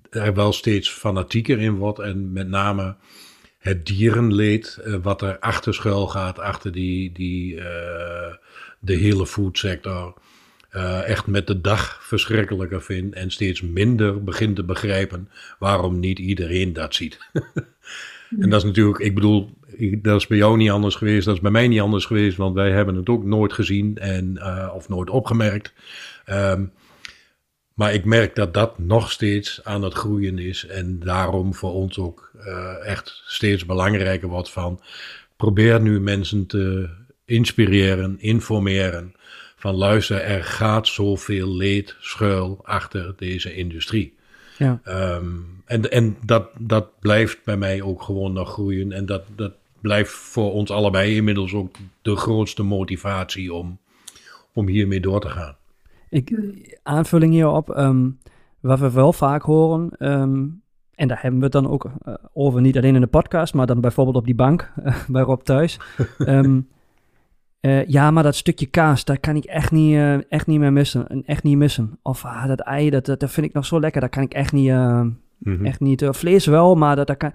er wel steeds fanatieker in word. En met name het dierenleed, uh, wat er achter schuil gaat, achter die, die, uh, de hele foodsector uh, echt met de dag verschrikkelijker vind en steeds minder begint te begrijpen waarom niet iedereen dat ziet. en dat is natuurlijk, ik bedoel, dat is bij jou niet anders geweest, dat is bij mij niet anders geweest, want wij hebben het ook nooit gezien en, uh, of nooit opgemerkt. Um, maar ik merk dat dat nog steeds aan het groeien is en daarom voor ons ook uh, echt steeds belangrijker wordt van probeer nu mensen te inspireren, informeren van luister, er gaat zoveel leed schuil achter deze industrie. Ja. Um, en en dat, dat blijft bij mij ook gewoon nog groeien. En dat, dat blijft voor ons allebei inmiddels ook de grootste motivatie om, om hiermee door te gaan. Ik, aanvulling hierop, um, wat we wel vaak horen, um, en daar hebben we het dan ook uh, over, niet alleen in de podcast, maar dan bijvoorbeeld op die bank uh, bij Rob thuis. Uh, ja, maar dat stukje kaas, daar kan ik echt niet, uh, echt niet meer missen. Echt niet missen. Of ah, dat ei, dat, dat, dat, vind ik nog zo lekker. Dat kan ik echt niet. Uh, mm -hmm. echt niet vlees wel, maar dat, dat kan.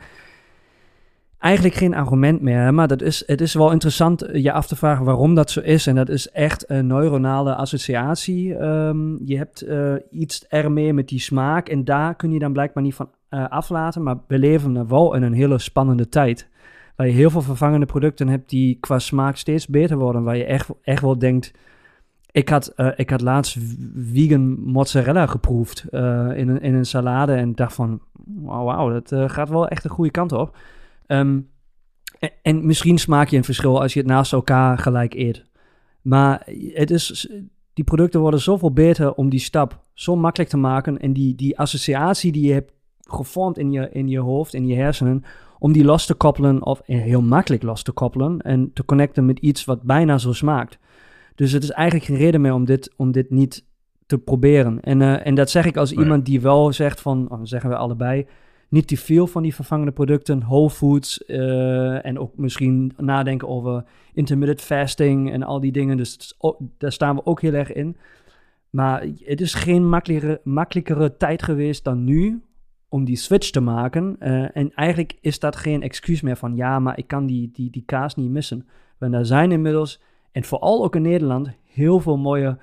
Eigenlijk geen argument meer. Maar dat is, het is wel interessant je af te vragen waarom dat zo is. En dat is echt een neuronale associatie. Um, je hebt iets ermee met die smaak. En daar kun je dan blijkbaar niet van aflaten. Maar we leven wel in een hele spannende tijd waar je heel veel vervangende producten hebt die qua smaak steeds beter worden. Waar je echt, echt wel denkt. Ik had, uh, ik had laatst vegan mozzarella geproefd uh, in, een, in een salade en dacht van, wow, dat uh, gaat wel echt de goede kant op. En, en, misschien smaak je een verschil als je het naast elkaar gelijk eet. Maar het is, die producten worden zoveel beter om die stap zo makkelijk te maken. En die, die associatie die je hebt gevormd in je, in je hoofd, in je hersenen, om die los te koppelen, of heel makkelijk los te koppelen, en te connecten met iets wat bijna zo smaakt. Dus het is eigenlijk geen reden meer om dit, om dit niet te proberen. En, uh, en dat zeg ik als iemand die wel zegt van, oh, zeggen we allebei, niet te veel van die vervangende producten, whole foods eh, en ook misschien nadenken over intermittent fasting en al die dingen. Dus daar staan we ook heel erg in. Maar het is geen makkelijkere, makkelijkere tijd geweest dan nu om die switch te maken. Uh, en eigenlijk is dat geen excuus meer van ja, maar ik kan die, die, die kaas niet missen. Want er zijn inmiddels, en vooral ook in Nederland, heel veel mooie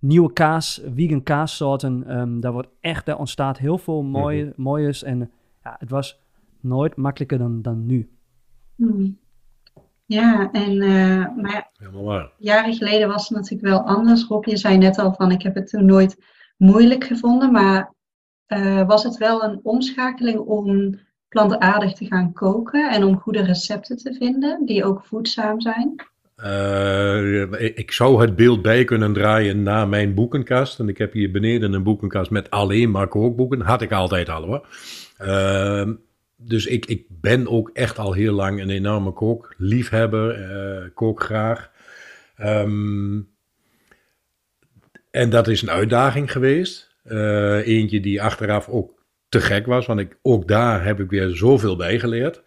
nieuwe kaas, vegan kaassoorten. Um, daar wordt echt, daar ontstaat heel veel mooie, mm mooies. En ja, het was nooit makkelijker dan, dan nu. Hmm. Ja, en uh, maar jaren geleden was het natuurlijk wel anders. Rob, je zei net al van ik heb het toen nooit moeilijk gevonden, maar uh, was het wel een omschakeling om plantaardig te gaan koken en om goede recepten te vinden die ook voedzaam zijn? Uh, ik zou het beeld bij kunnen draaien naar mijn boekenkast. En ik heb hier beneden een boekenkast met alleen maar kookboeken. Had ik altijd al hoor. Uh, dus ik, ik ben ook echt al heel lang een enorme kookliefhebber. Kook graag. Um, en dat is een uitdaging geweest. Uh, eentje die achteraf ook te gek was. Want ik, ook daar heb ik weer zoveel bij geleerd.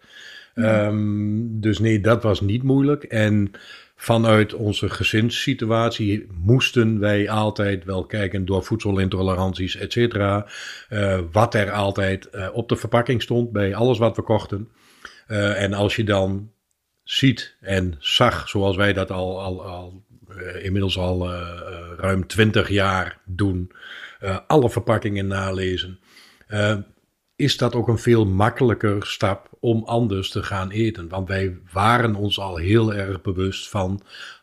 Um, dus nee, dat was niet moeilijk. En vanuit onze gezinssituatie moesten wij altijd wel kijken door voedselintoleranties, et cetera. Uh, wat er altijd uh, op de verpakking stond bij alles wat we kochten. Uh, en als je dan ziet en zag, zoals wij dat al, al, al inmiddels al ruim twintig jaar doen, alle verpakkingen nalezen is dat ook een veel makkelijker stap om anders te gaan eten. Want wij waren ons al heel erg bewust van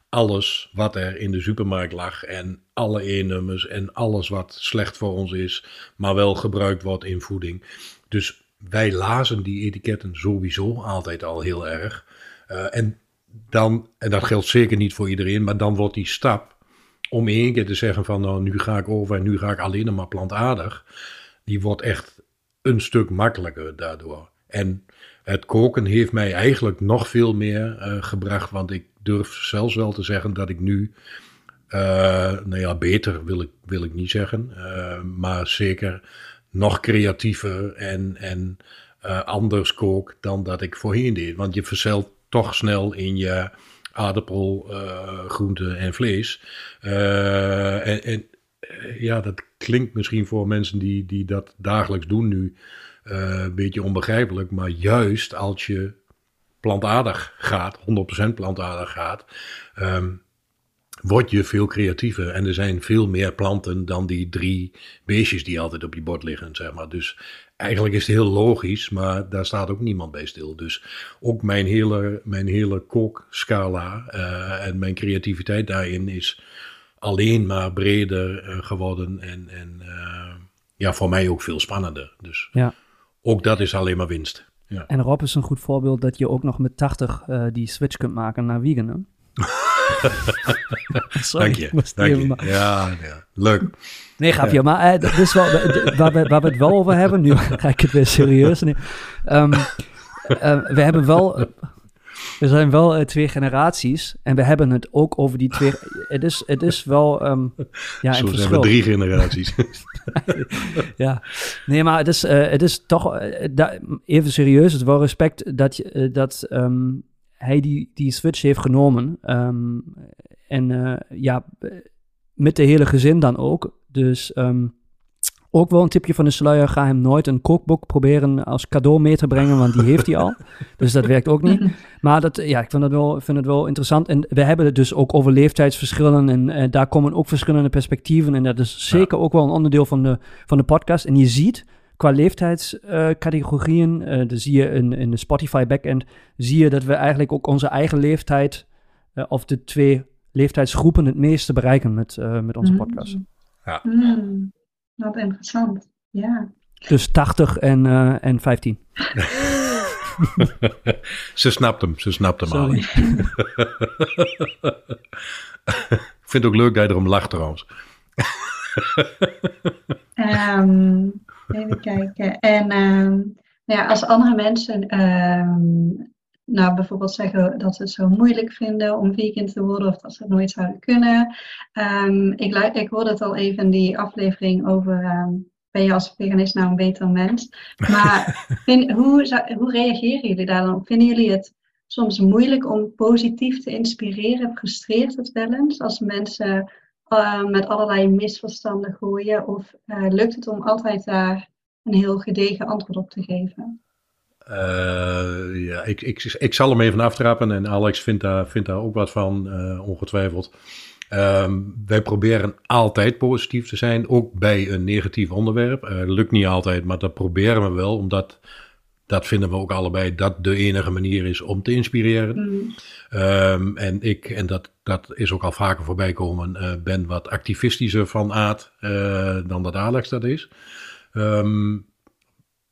alles wat er in de supermarkt lag en alle E-nummers en alles wat slecht voor ons is, maar wel gebruikt wordt in voeding. Dus wij lazen die etiketten sowieso altijd al heel erg. Uh, en dan, en dat geldt zeker niet voor iedereen, maar dan wordt die stap om één keer te zeggen van nou nu ga ik over en nu ga ik alleen maar plantaardig, die wordt echt een stuk makkelijker daardoor. En het koken heeft mij eigenlijk nog veel meer uh, gebracht, want ik durf zelfs wel te zeggen dat ik nu, uh, nou ja, beter wil ik, wil ik niet zeggen, uh, maar zeker nog creatiever en, en anders kook dan dat ik voorheen deed. Want je verzelt toch snel in je aardappel, groente en vlees. en, en ja, dat klinkt misschien voor mensen die, die dat dagelijks doen nu uh, een beetje onbegrijpelijk. Maar juist als je plantaardig gaat, 100% plantaardig gaat, um, word je veel creatiever. En er zijn veel meer planten dan die drie beestjes die altijd op je bord liggen, zeg maar. Dus eigenlijk is het heel logisch, maar daar staat ook niemand bij stil. Dus ook mijn hele, mijn hele kookscala uh, en mijn creativiteit daarin is alleen maar breder uh, geworden en, en uh, ja, voor mij ook veel spannender. Dus ja. ook dat is alleen maar winst. Ja. En Rob is een goed voorbeeld dat je ook nog met 80 uh, die switch kunt maken naar vegan. Hè? Sorry, dank je. Dank je. Ja, ja, leuk. Nee, grapje. Ja. Maar uh, is wel, waar, we, waar we het wel over hebben, nu ga ik het weer serieus nemen. Um, uh, we hebben wel er zijn wel uh, twee generaties en we hebben het ook over die twee. Het is, het is wel. Um, ja, Zo zijn we drie generaties. ja, nee, maar het is, uh, het is toch. Uh, even serieus, het is wel respect dat, je, dat um, hij die, die switch heeft genomen. Um, en ja, met de hele gezin dan ook. Dus. Um, ook wel een tipje van de sluier. Ga hem nooit een kookboek proberen als cadeau mee te brengen, want die heeft hij al. Dus dat werkt ook niet. Maar dat, ja, ik vind het, wel, vind het wel interessant. En we hebben het dus ook over leeftijdsverschillen. En uh, daar komen ook verschillende perspectieven. En dat is zeker ook wel een onderdeel van de, van de podcast. En je ziet qua leeftijdscategorieën, uh, uh, zie je in, in de Spotify backend, zie je dat we eigenlijk ook onze eigen leeftijd, uh, of de twee leeftijdsgroepen, het meeste bereiken met, met onze mm-hmm. podcast. Ja. Mm. Wat interessant, ja. Dus 80 en, uh, en 15. ze snapt hem, ze snapt hem al. Ik vind het ook leuk dat je erom lacht trouwens. um, even kijken. En um, ja, als andere mensen um, nou bijvoorbeeld zeggen dat ze het zo moeilijk vinden om vegan te worden of dat ze het nooit zouden kunnen. Um, ik, ik hoorde het al even in die aflevering over um, ben je als veganist nou een beter mens. Maar vind, hoe, hoe reageren jullie daar dan op? Vinden jullie het soms moeilijk om positief te inspireren? Frustreert het wel eens als mensen uh, met allerlei misverstanden gooien? Of uh, lukt het om altijd daar een heel gedegen antwoord op te geven? Uh, ja, ik, ik, ik zal hem even aftrappen en Alex vindt daar, vindt daar ook wat van, ongetwijfeld. Um, wij proberen altijd positief te zijn, ook bij een negatief onderwerp. Uh, lukt niet altijd, maar dat proberen we wel, omdat dat vinden we ook allebei dat de enige manier is om te inspireren. Mm. Um, en ik, en dat, dat is ook al vaker voorbij komen, ben wat activistischer van aard dan dat Alex dat is. Um,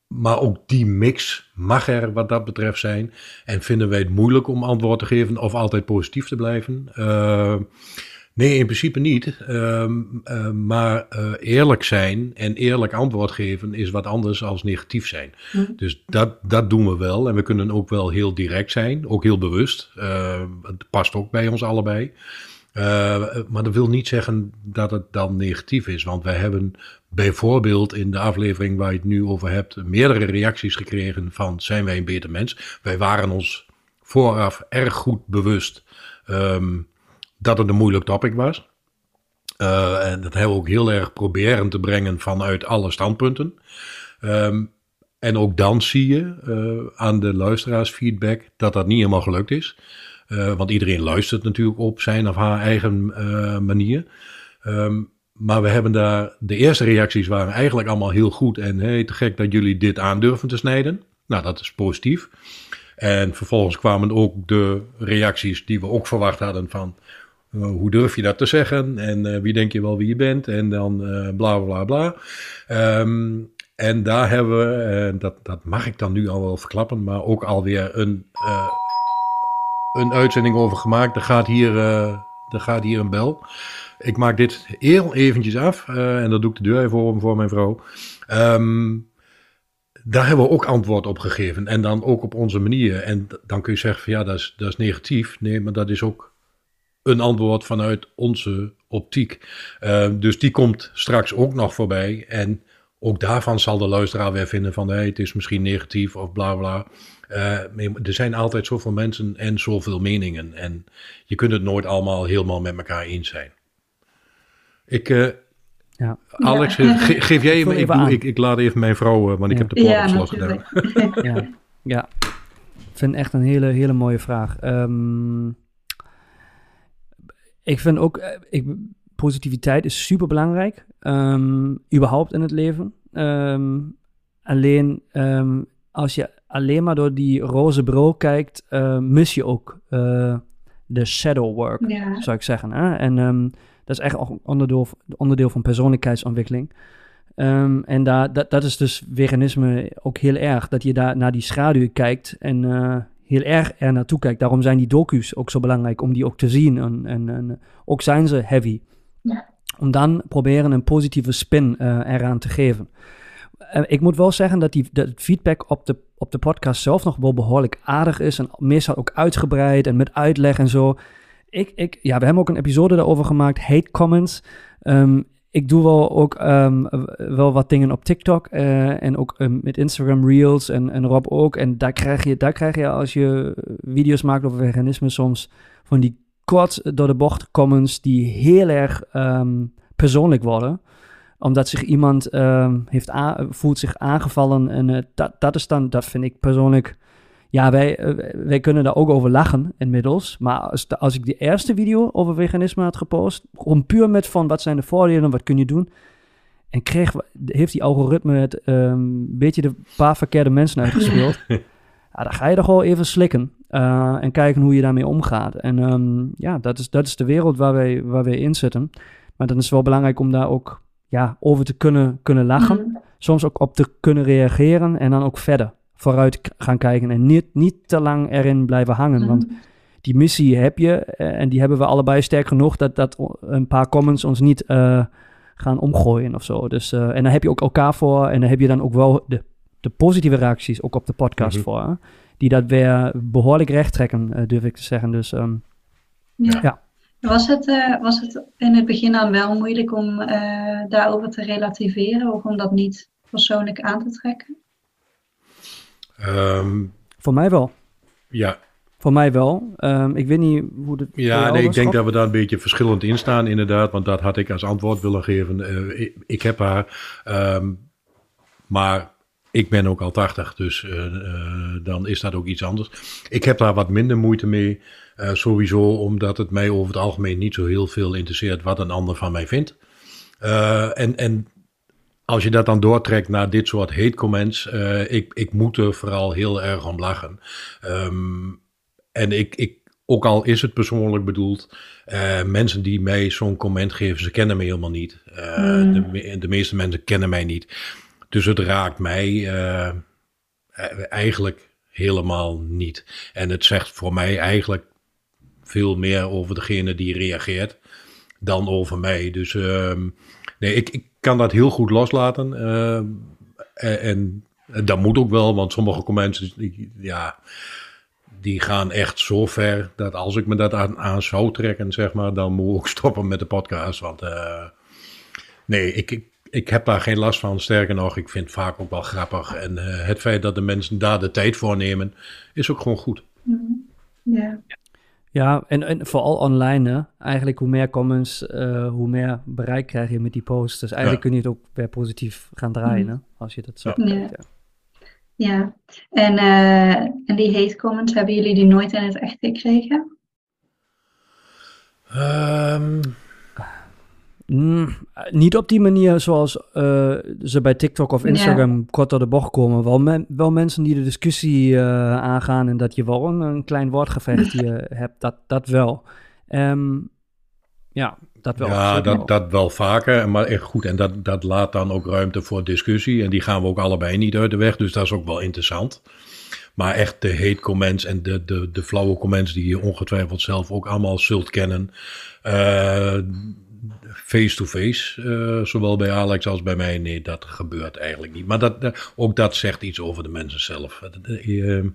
maar ook die mix mag er wat dat betreft zijn. En vinden wij het moeilijk om antwoord te geven of altijd positief te blijven. Uh, Nee, in principe niet. Ehm, ehm, maar uh, eerlijk zijn en eerlijk antwoord geven is wat anders als negatief zijn. Hm. Dus dat, dat doen we wel. En we kunnen ook wel heel direct zijn, ook heel bewust. Uh, het past ook bij ons allebei. Uh, maar dat wil niet zeggen dat het dan negatief is. Want wij hebben bijvoorbeeld in de aflevering waar je het nu over hebt, meerdere reacties gekregen van zijn wij een beter mens? Wij waren ons vooraf erg goed bewust. Um, dat het een moeilijk topic was. Uh, en dat hebben we ook heel erg proberen te brengen vanuit alle standpunten. Um, en ook dan zie je uh, aan de luisteraarsfeedback dat dat niet helemaal gelukt is. Uh, want iedereen luistert natuurlijk op zijn of haar eigen manier. Um, maar we hebben daar, de eerste reacties waren eigenlijk allemaal heel goed. En hey, te gek dat jullie dit aandurven te snijden. Nou, dat is positief. En vervolgens kwamen ook de reacties die we ook verwacht hadden van... Uh, hoe durf je dat te zeggen? En uh, wie denk je wel wie je bent? En dan uh, bla bla bla. Um, en daar hebben we, dat, dat mag ik dan nu al wel verklappen, maar ook alweer een, een uitzending over gemaakt. Er gaat hier, er gaat hier een bel. Ik maak dit heel eventjes af en dat doe ik de deur even voor, voor mijn vrouw. Um, daar hebben we ook antwoord op gegeven. En dan ook op onze manier. En dan kun je zeggen van ja, dat is, dat is negatief. Nee, maar dat is ook een antwoord vanuit onze optiek. Uh, dus die komt straks ook nog voorbij. En ook daarvan zal de luisteraar weer vinden van hey, het is misschien negatief of bla bla. Uh, er zijn altijd zoveel mensen en zoveel meningen. En je kunt het nooit allemaal helemaal met elkaar eens zijn. Ik, uh, ja. Alex, ja. Ge geef jij me, ik, doe, ik, ik, laat even mijn vrouw, want ik heb de poort op gedaan. ja, ja, ik vind echt een hele, hele mooie vraag. Um, ik vind ook, eh, ik, positiviteit is super belangrijk, um, überhaupt in het leven. Um, alleen um, als je alleen maar door die roze bril kijkt, uh, mis je ook uh, de shadow work, ja. zou ik zeggen. Hè? En dat is echt ook onderdeel, onderdeel van persoonlijkheidsontwikkeling. en daar, dat, dat is dus veganisme ook heel erg, dat je daar naar die schaduw kijkt en heel erg er naartoe kijkt. Daarom zijn die docu's ook zo belangrijk om die ook te zien. En, en, en ook zijn ze heavy. Ja. Om dan proberen een positieve spin uh, eraan te geven. Uh, ik moet wel zeggen dat die dat feedback op de, op de podcast zelf nog wel behoorlijk aardig is. En meestal ook uitgebreid en met uitleg en zo. Ik, ik, ja, we hebben ook een episode daarover gemaakt, hate comments. Um, ik doe wel ook um, wel wat dingen op TikTok uh, en ook um, met Instagram Reels en, en Rob ook. En daar krijg, je, daar krijg je als je video's maakt over veganisme soms van die kort door de bocht comments die heel erg persoonlijk worden. Omdat zich iemand heeft voelt zich aangevallen en uh, dat, dat is dan, dat vind ik persoonlijk ja, wij, eh, wij kunnen daar ook over lachen inmiddels. Maar als, als ik die eerste video over veganisme had gepost, gewoon puur met van wat zijn de voordelen, wat kun je doen. En kreeg, heeft die algoritme het een ehm, beetje de paar verkeerde mensen uitgespeeld. ja, dan ga je toch wel even slikken uh, en kijken hoe je daarmee omgaat. En um, ja, dat is, dat is de wereld waar wij, waar wij in zitten. Maar dan is het wel belangrijk om daar ook ja, over te kunnen, kunnen lachen. Mm. Soms ook op te kunnen reageren en dan ook verder vooruit gaan kijken en niet, niet te lang erin blijven hangen. Want mhm. die missie heb je eh, en die hebben we allebei sterk genoeg dat, dat een paar comments ons niet uh, gaan omgooien of zo. Dus, uh, en daar heb je ook elkaar voor en dan heb je dan ook wel de, de positieve reacties ook op de podcast mm -hmm. voor. Die dat weer behoorlijk recht trekken, durf ik te zeggen. Dus um, ja. ja. Was het, uh, was het in het begin dan wel moeilijk om uh, daarover te relativeren of om dat niet persoonlijk aan te trekken? Um, Voor mij wel. Ja. Voor mij wel. Um, ik weet niet hoe het. Ja, nee, ik denk dat we daar een beetje verschillend in staan, inderdaad. Want dat had ik als antwoord willen geven. Uh, ik, ik, heb haar. Um, maar ik ben ook al 80, dus uh, uh, dan is dat ook iets anders. Ik heb daar wat minder moeite mee. Uh, sowieso omdat het mij over het algemeen niet zo heel veel interesseert wat een ander van mij vindt. en, en als je dat dan doortrekt naar dit soort hate comments, ik, ik moet er vooral heel erg om lachen. Um, en ik, ik, ook al is het persoonlijk bedoeld, mensen die mij zo'n comment geven, ze kennen me helemaal niet. Mm. de, de meeste mensen kennen mij niet. Dus het raakt mij uh, eigenlijk helemaal niet. En het zegt voor mij eigenlijk veel meer over degene die reageert dan over mij. Dus uh, nee, ik, ik kan dat heel goed loslaten. En, en, dat moet ook wel, want sommige comments, ja, die gaan echt zo ver dat als ik me dat aan, aan zou trekken, zeg maar, dan moet ik ook stoppen met de podcast. Want uh, nee, ik, ik, ik heb daar geen last van. Sterker nog, ik vind het vaak ook wel grappig. En het feit dat de mensen daar de tijd voor nemen, is ook gewoon goed. Mm. Ja. Ja, en, en vooral online, hè? eigenlijk hoe meer comments, uh, hoe meer bereik krijg je met die posts. Dus eigenlijk ja. kun je het ook weer positief gaan draaien, mm. hè? als je dat zo ja. kijkt. Ja. ja. En, uh, en die hate comments, hebben jullie die nooit in het echt gekregen? Um, Mm, niet op die manier zoals uh, ze bij TikTok of Instagram ja. kort door de bocht komen. Wel, men, wel mensen die de discussie uh, aangaan en dat je wel een, een klein woordgevecht je hebt, dat, dat wel. Um, ja, dat wel. Ja, dat, dat wel vaker. Maar echt goed, en dat, dat laat dan ook ruimte voor discussie. En die gaan we ook allebei niet uit de weg, dus dat is ook wel interessant. Maar echt de hate comments en de, de, de flauwe comments die je ongetwijfeld zelf ook allemaal zult kennen. Uh, face-to-face, uh, zowel bij Alex als bij mij, nee, dat gebeurt eigenlijk niet. Maar dat, ook dat zegt iets over de mensen zelf. Uh,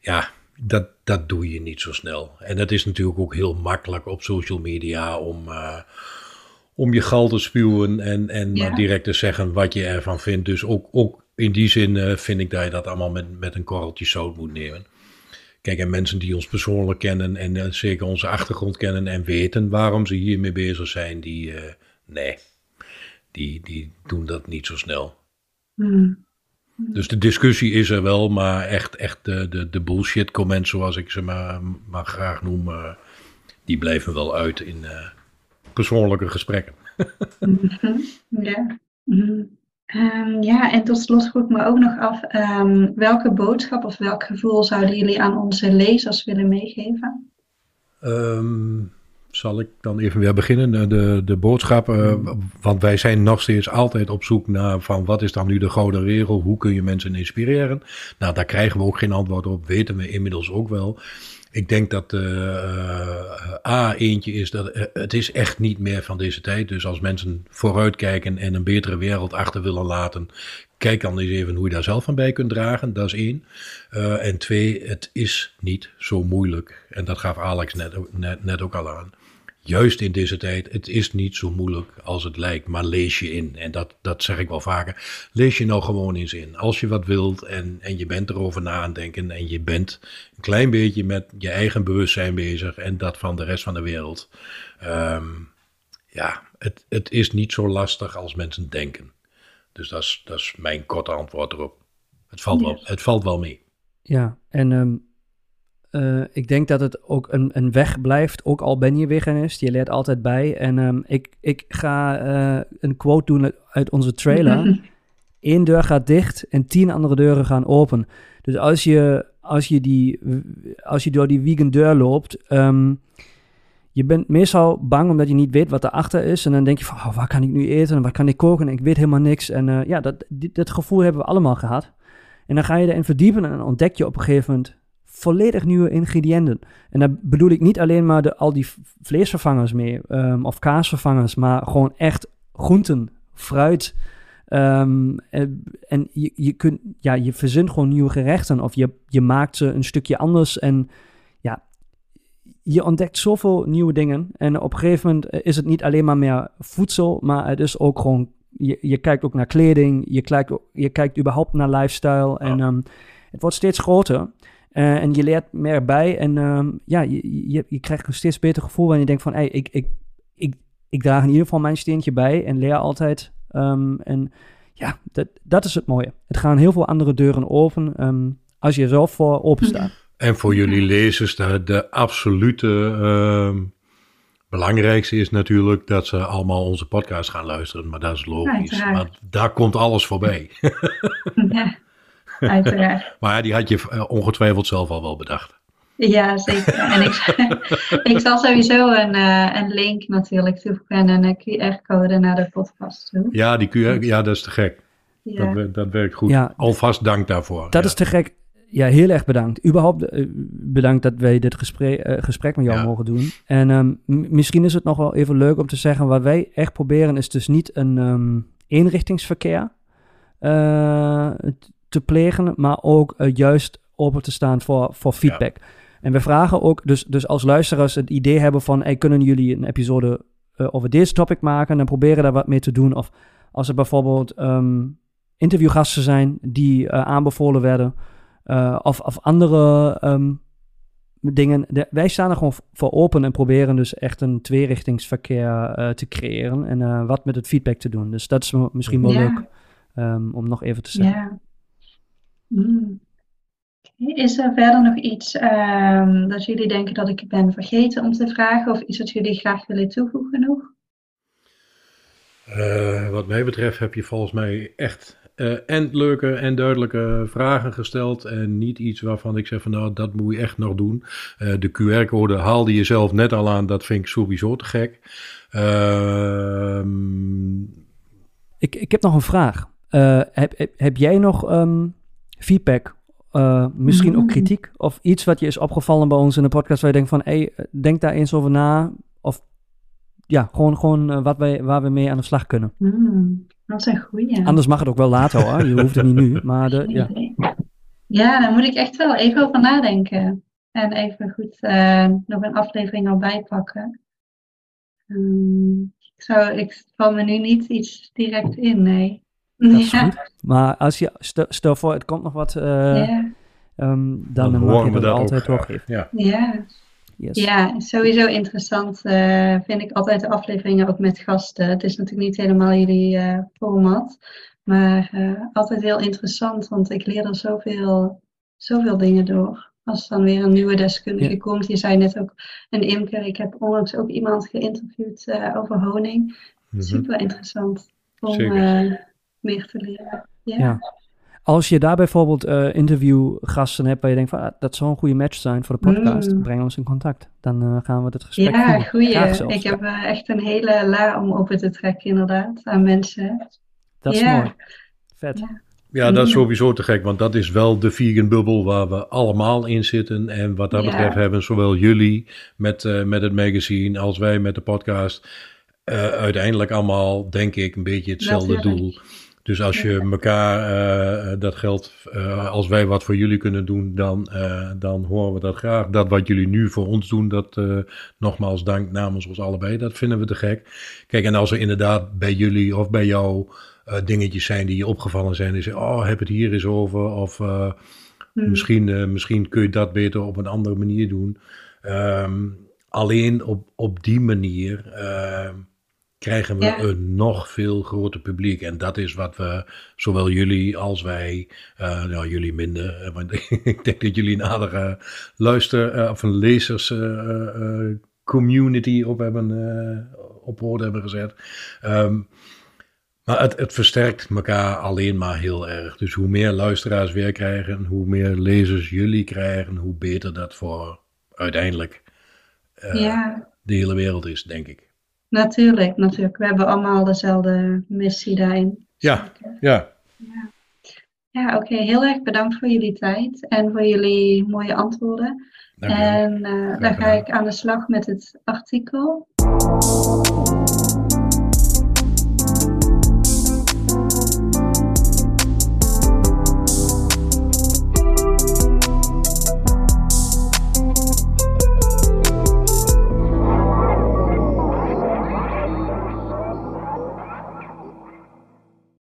ja, dat, dat doe je niet zo snel. En het is natuurlijk ook heel makkelijk op social media om, om je gal te spuwen en, en ja. maar direct te zeggen wat je ervan vindt. Dus ook, ook in die zin vind ik dat je dat allemaal met, met een korreltje zout moet nemen. Kijk, en mensen die ons persoonlijk kennen en uh, zeker onze achtergrond kennen en weten waarom ze hiermee bezig zijn, die, uh, nee, die, die doen dat niet zo snel. Mm. Dus de discussie is er wel, maar echt, echt de, de, de bullshit comments, zoals ik ze maar, maar graag noem, uh, die blijven wel uit in persoonlijke gesprekken. ja. Mm. Um, ja, en tot slot vroeg ik me ook nog af, um, welke boodschap of welk gevoel zouden jullie aan onze lezers willen meegeven? Um, zal ik dan even weer beginnen, de, de boodschap, uh, want wij zijn nog steeds altijd op zoek naar van wat is dan nu de gouden regel, hoe kun je mensen inspireren? Nou, daar krijgen we ook geen antwoord op, weten we inmiddels ook wel. Ik denk dat uh, A eentje is dat uh, het is echt niet meer van deze tijd. Dus als mensen vooruitkijken en een betere wereld achter willen laten, kijk dan eens even hoe je daar zelf van bij kunt dragen. Dat is één. En twee, het is niet zo moeilijk. En dat gaf Alex net, net ook al aan juist in deze tijd, het is niet zo moeilijk als het lijkt, maar lees je in. En dat, dat zeg ik wel vaker. Lees je nou gewoon eens in. Als je wat wilt en, en je bent erover na aan denken en je bent een klein beetje met je eigen bewustzijn bezig en dat van de rest van de wereld. Um, ja, het, het is niet zo lastig als mensen denken. Dus dat is, dat is mijn korte antwoord erop. Het valt, wel, het valt wel mee. Ja, en um, uh, ik denk dat het ook een, een weg blijft, ook al ben je veganist. Je leert altijd bij. En um, ik, ik ga uh, een quote doen uit onze trailer. Eén deur gaat dicht en tien andere deuren gaan open. Dus als je, als je, die, als je door die vegan deur loopt, um, je bent meestal bang omdat je niet weet wat erachter is. En dan denk je van, oh, waar kan ik nu eten en waar kan ik koken? En ik weet helemaal niks. En uh, ja, dat, dit, dat gevoel hebben we allemaal gehad. En dan ga je erin verdiepen en dan ontdek je op een gegeven moment volledig nieuwe ingrediënten. En daar bedoel ik niet alleen maar de, al die vleesvervangers mee um, of kaasvervangers, maar gewoon echt groenten, fruit. Um, en, en je, je, kunt, ja, je verzint gewoon nieuwe gerechten of je, je maakt ze een stukje anders. En ja, je ontdekt zoveel nieuwe dingen. En op een gegeven moment is het niet alleen maar meer voedsel, maar het is ook gewoon, je, je kijkt ook naar kleding, je kijkt, je kijkt überhaupt naar lifestyle. En ehm, het wordt steeds groter. Uh, en je leert meer bij. En ehm, ja, je, je, je, krijgt een steeds beter gevoel wanneer je denkt van, hey, ik, ik, ik, ik draag in ieder geval mijn steentje bij en leer altijd. Um, en ja, dat, dat is het mooie. Het gaan heel veel andere deuren open um, als je er zelf voor open staat. En voor jullie lezers, de, de absolute uh, belangrijkste is natuurlijk dat ze allemaal onze podcast gaan luisteren. Maar dat is logisch. want daar komt alles voorbij. ja, uiteraard. maar die had je eh, ongetwijfeld zelf al wel bedacht. Ja, zeker. En ik, ik zal sowieso een, uh, een link natuurlijk toevoegen en een QR-code naar de podcast toe. Ja, die QR, ja, dat is te gek. Ja. Dat, dat werkt goed. Ja, Alvast dank daarvoor. Dat is te gek. Ja, heel erg bedankt. Überhaupt uh, bedankt dat wij dit gesprek, uh, gesprek met jou mogen doen. En um, misschien is het nog wel even leuk om te zeggen, wat wij echt proberen is dus niet een um, eenrichtingsverkeer te plegen, maar ook juist open te staan voor, voor feedback. En we vragen ook, dus, dus als luisteraars het idee hebben van, hey, kunnen jullie een episode uh, over deze topic maken? Dan proberen daar wat mee te doen. Of als er bijvoorbeeld um, interviewgasten zijn die uh, aanbevolen werden, uh, of, of andere um, dingen. De, wij staan er gewoon voor open en proberen dus echt een tweerichtingsverkeer te creëren en wat met het feedback te doen. Dus dat is misschien wel ja. leuk um, om nog even te zeggen. Ja. Mm. Is er verder nog iets um, dat jullie denken dat ik ben vergeten om te vragen? Of iets wat jullie graag willen toevoegen nog? Uh, wat mij betreft heb je volgens mij echt uh, en leuke en duidelijke vragen gesteld. En niet iets waarvan ik zeg van nou, dat moet je echt nog doen. Uh, de QR-code haalde je zelf net al aan. Dat vind ik sowieso te gek. Ehm, ik, ik heb nog een vraag. heb, heb, heb jij nog um, feedback uh, misschien ook mm. kritiek of iets wat je is opgevallen bij ons in de podcast waar je denkt van, hey, denk daar eens over na. Of ja, gewoon, gewoon uh, wat wij, waar we mee aan de slag kunnen. Mm, dat is een goeie. Anders mag het ook wel later hoor, je hoeft het niet nu. Maar de, ja. ja, daar moet ik echt wel even over nadenken. En even goed uh, nog een aflevering al bijpakken. Um, ik, zou, ik val me nu niet iets direct in, nee. Dat is ja. goed. Maar als je, stel, voor, het komt nog wat, uh, ja. um, dan, dan mag je dat, dat altijd doorgeven. Ja. Ja. Yes. ja, sowieso interessant uh, vind ik altijd de afleveringen ook met gasten. Het is natuurlijk niet helemaal jullie uh, format, maar altijd heel interessant, want ik leer er zoveel, zoveel dingen door. Als dan weer een nieuwe deskundige ja. komt. Je zei net ook een imker. Ik heb onlangs ook iemand geïnterviewd over honing. Mm -hmm. Super interessant om meer te leren. Ja. ja. Als je daar bijvoorbeeld uh, interviewgasten hebt waar je denkt van ah, dat zou een goede match zijn voor de podcast, mm. breng ons in contact. Dan uh, gaan we het gesprek Ja, goeie. Ik heb uh, echt een hele la om open te trekken inderdaad aan mensen. Dat is mooi. Vet. Ja. Ja, dat is sowieso te gek, want dat is wel de vegan bubbel waar we allemaal in zitten. En wat dat ja. betreft hebben zowel jullie met, uh, met het magazine als wij met de podcast uh, uiteindelijk allemaal, denk ik, een beetje hetzelfde Natuurlijk. doel. Dus als je elkaar uh, dat geldt, uh, als wij wat voor jullie kunnen doen, dan, uh, dan horen we dat graag. Dat wat jullie nu voor ons doen, dat nogmaals dank namens ons allebei, dat vinden we te gek. Kijk, en als er inderdaad bij jullie of bij jou dingetjes zijn die je opgevallen zijn, die zeggen, oh, heb het hier eens over, of hmm. misschien, misschien kun je dat beter op een andere manier doen. Um, alleen op, op die manier ehm, krijgen we ja. een nog veel groter publiek. En dat is wat we, zowel jullie als wij, uh, nou jullie minder, uh, want ik denk dat jullie een aardige luister- uh, of een lezers community op hebben, op woord hebben gezet. Um, maar het, het, versterkt elkaar alleen maar heel erg. Dus hoe meer luisteraars weer krijgen, hoe meer lezers jullie krijgen, hoe beter dat voor uiteindelijk ja. de hele wereld is, denk ik. Natuurlijk, natuurlijk. We hebben allemaal dezelfde missie daarin. Ja, ja. Ja, ja oké. Okay. Heel erg bedankt voor jullie tijd en voor jullie mooie antwoorden. Dank en uh, dan ga ik aan de slag met het artikel.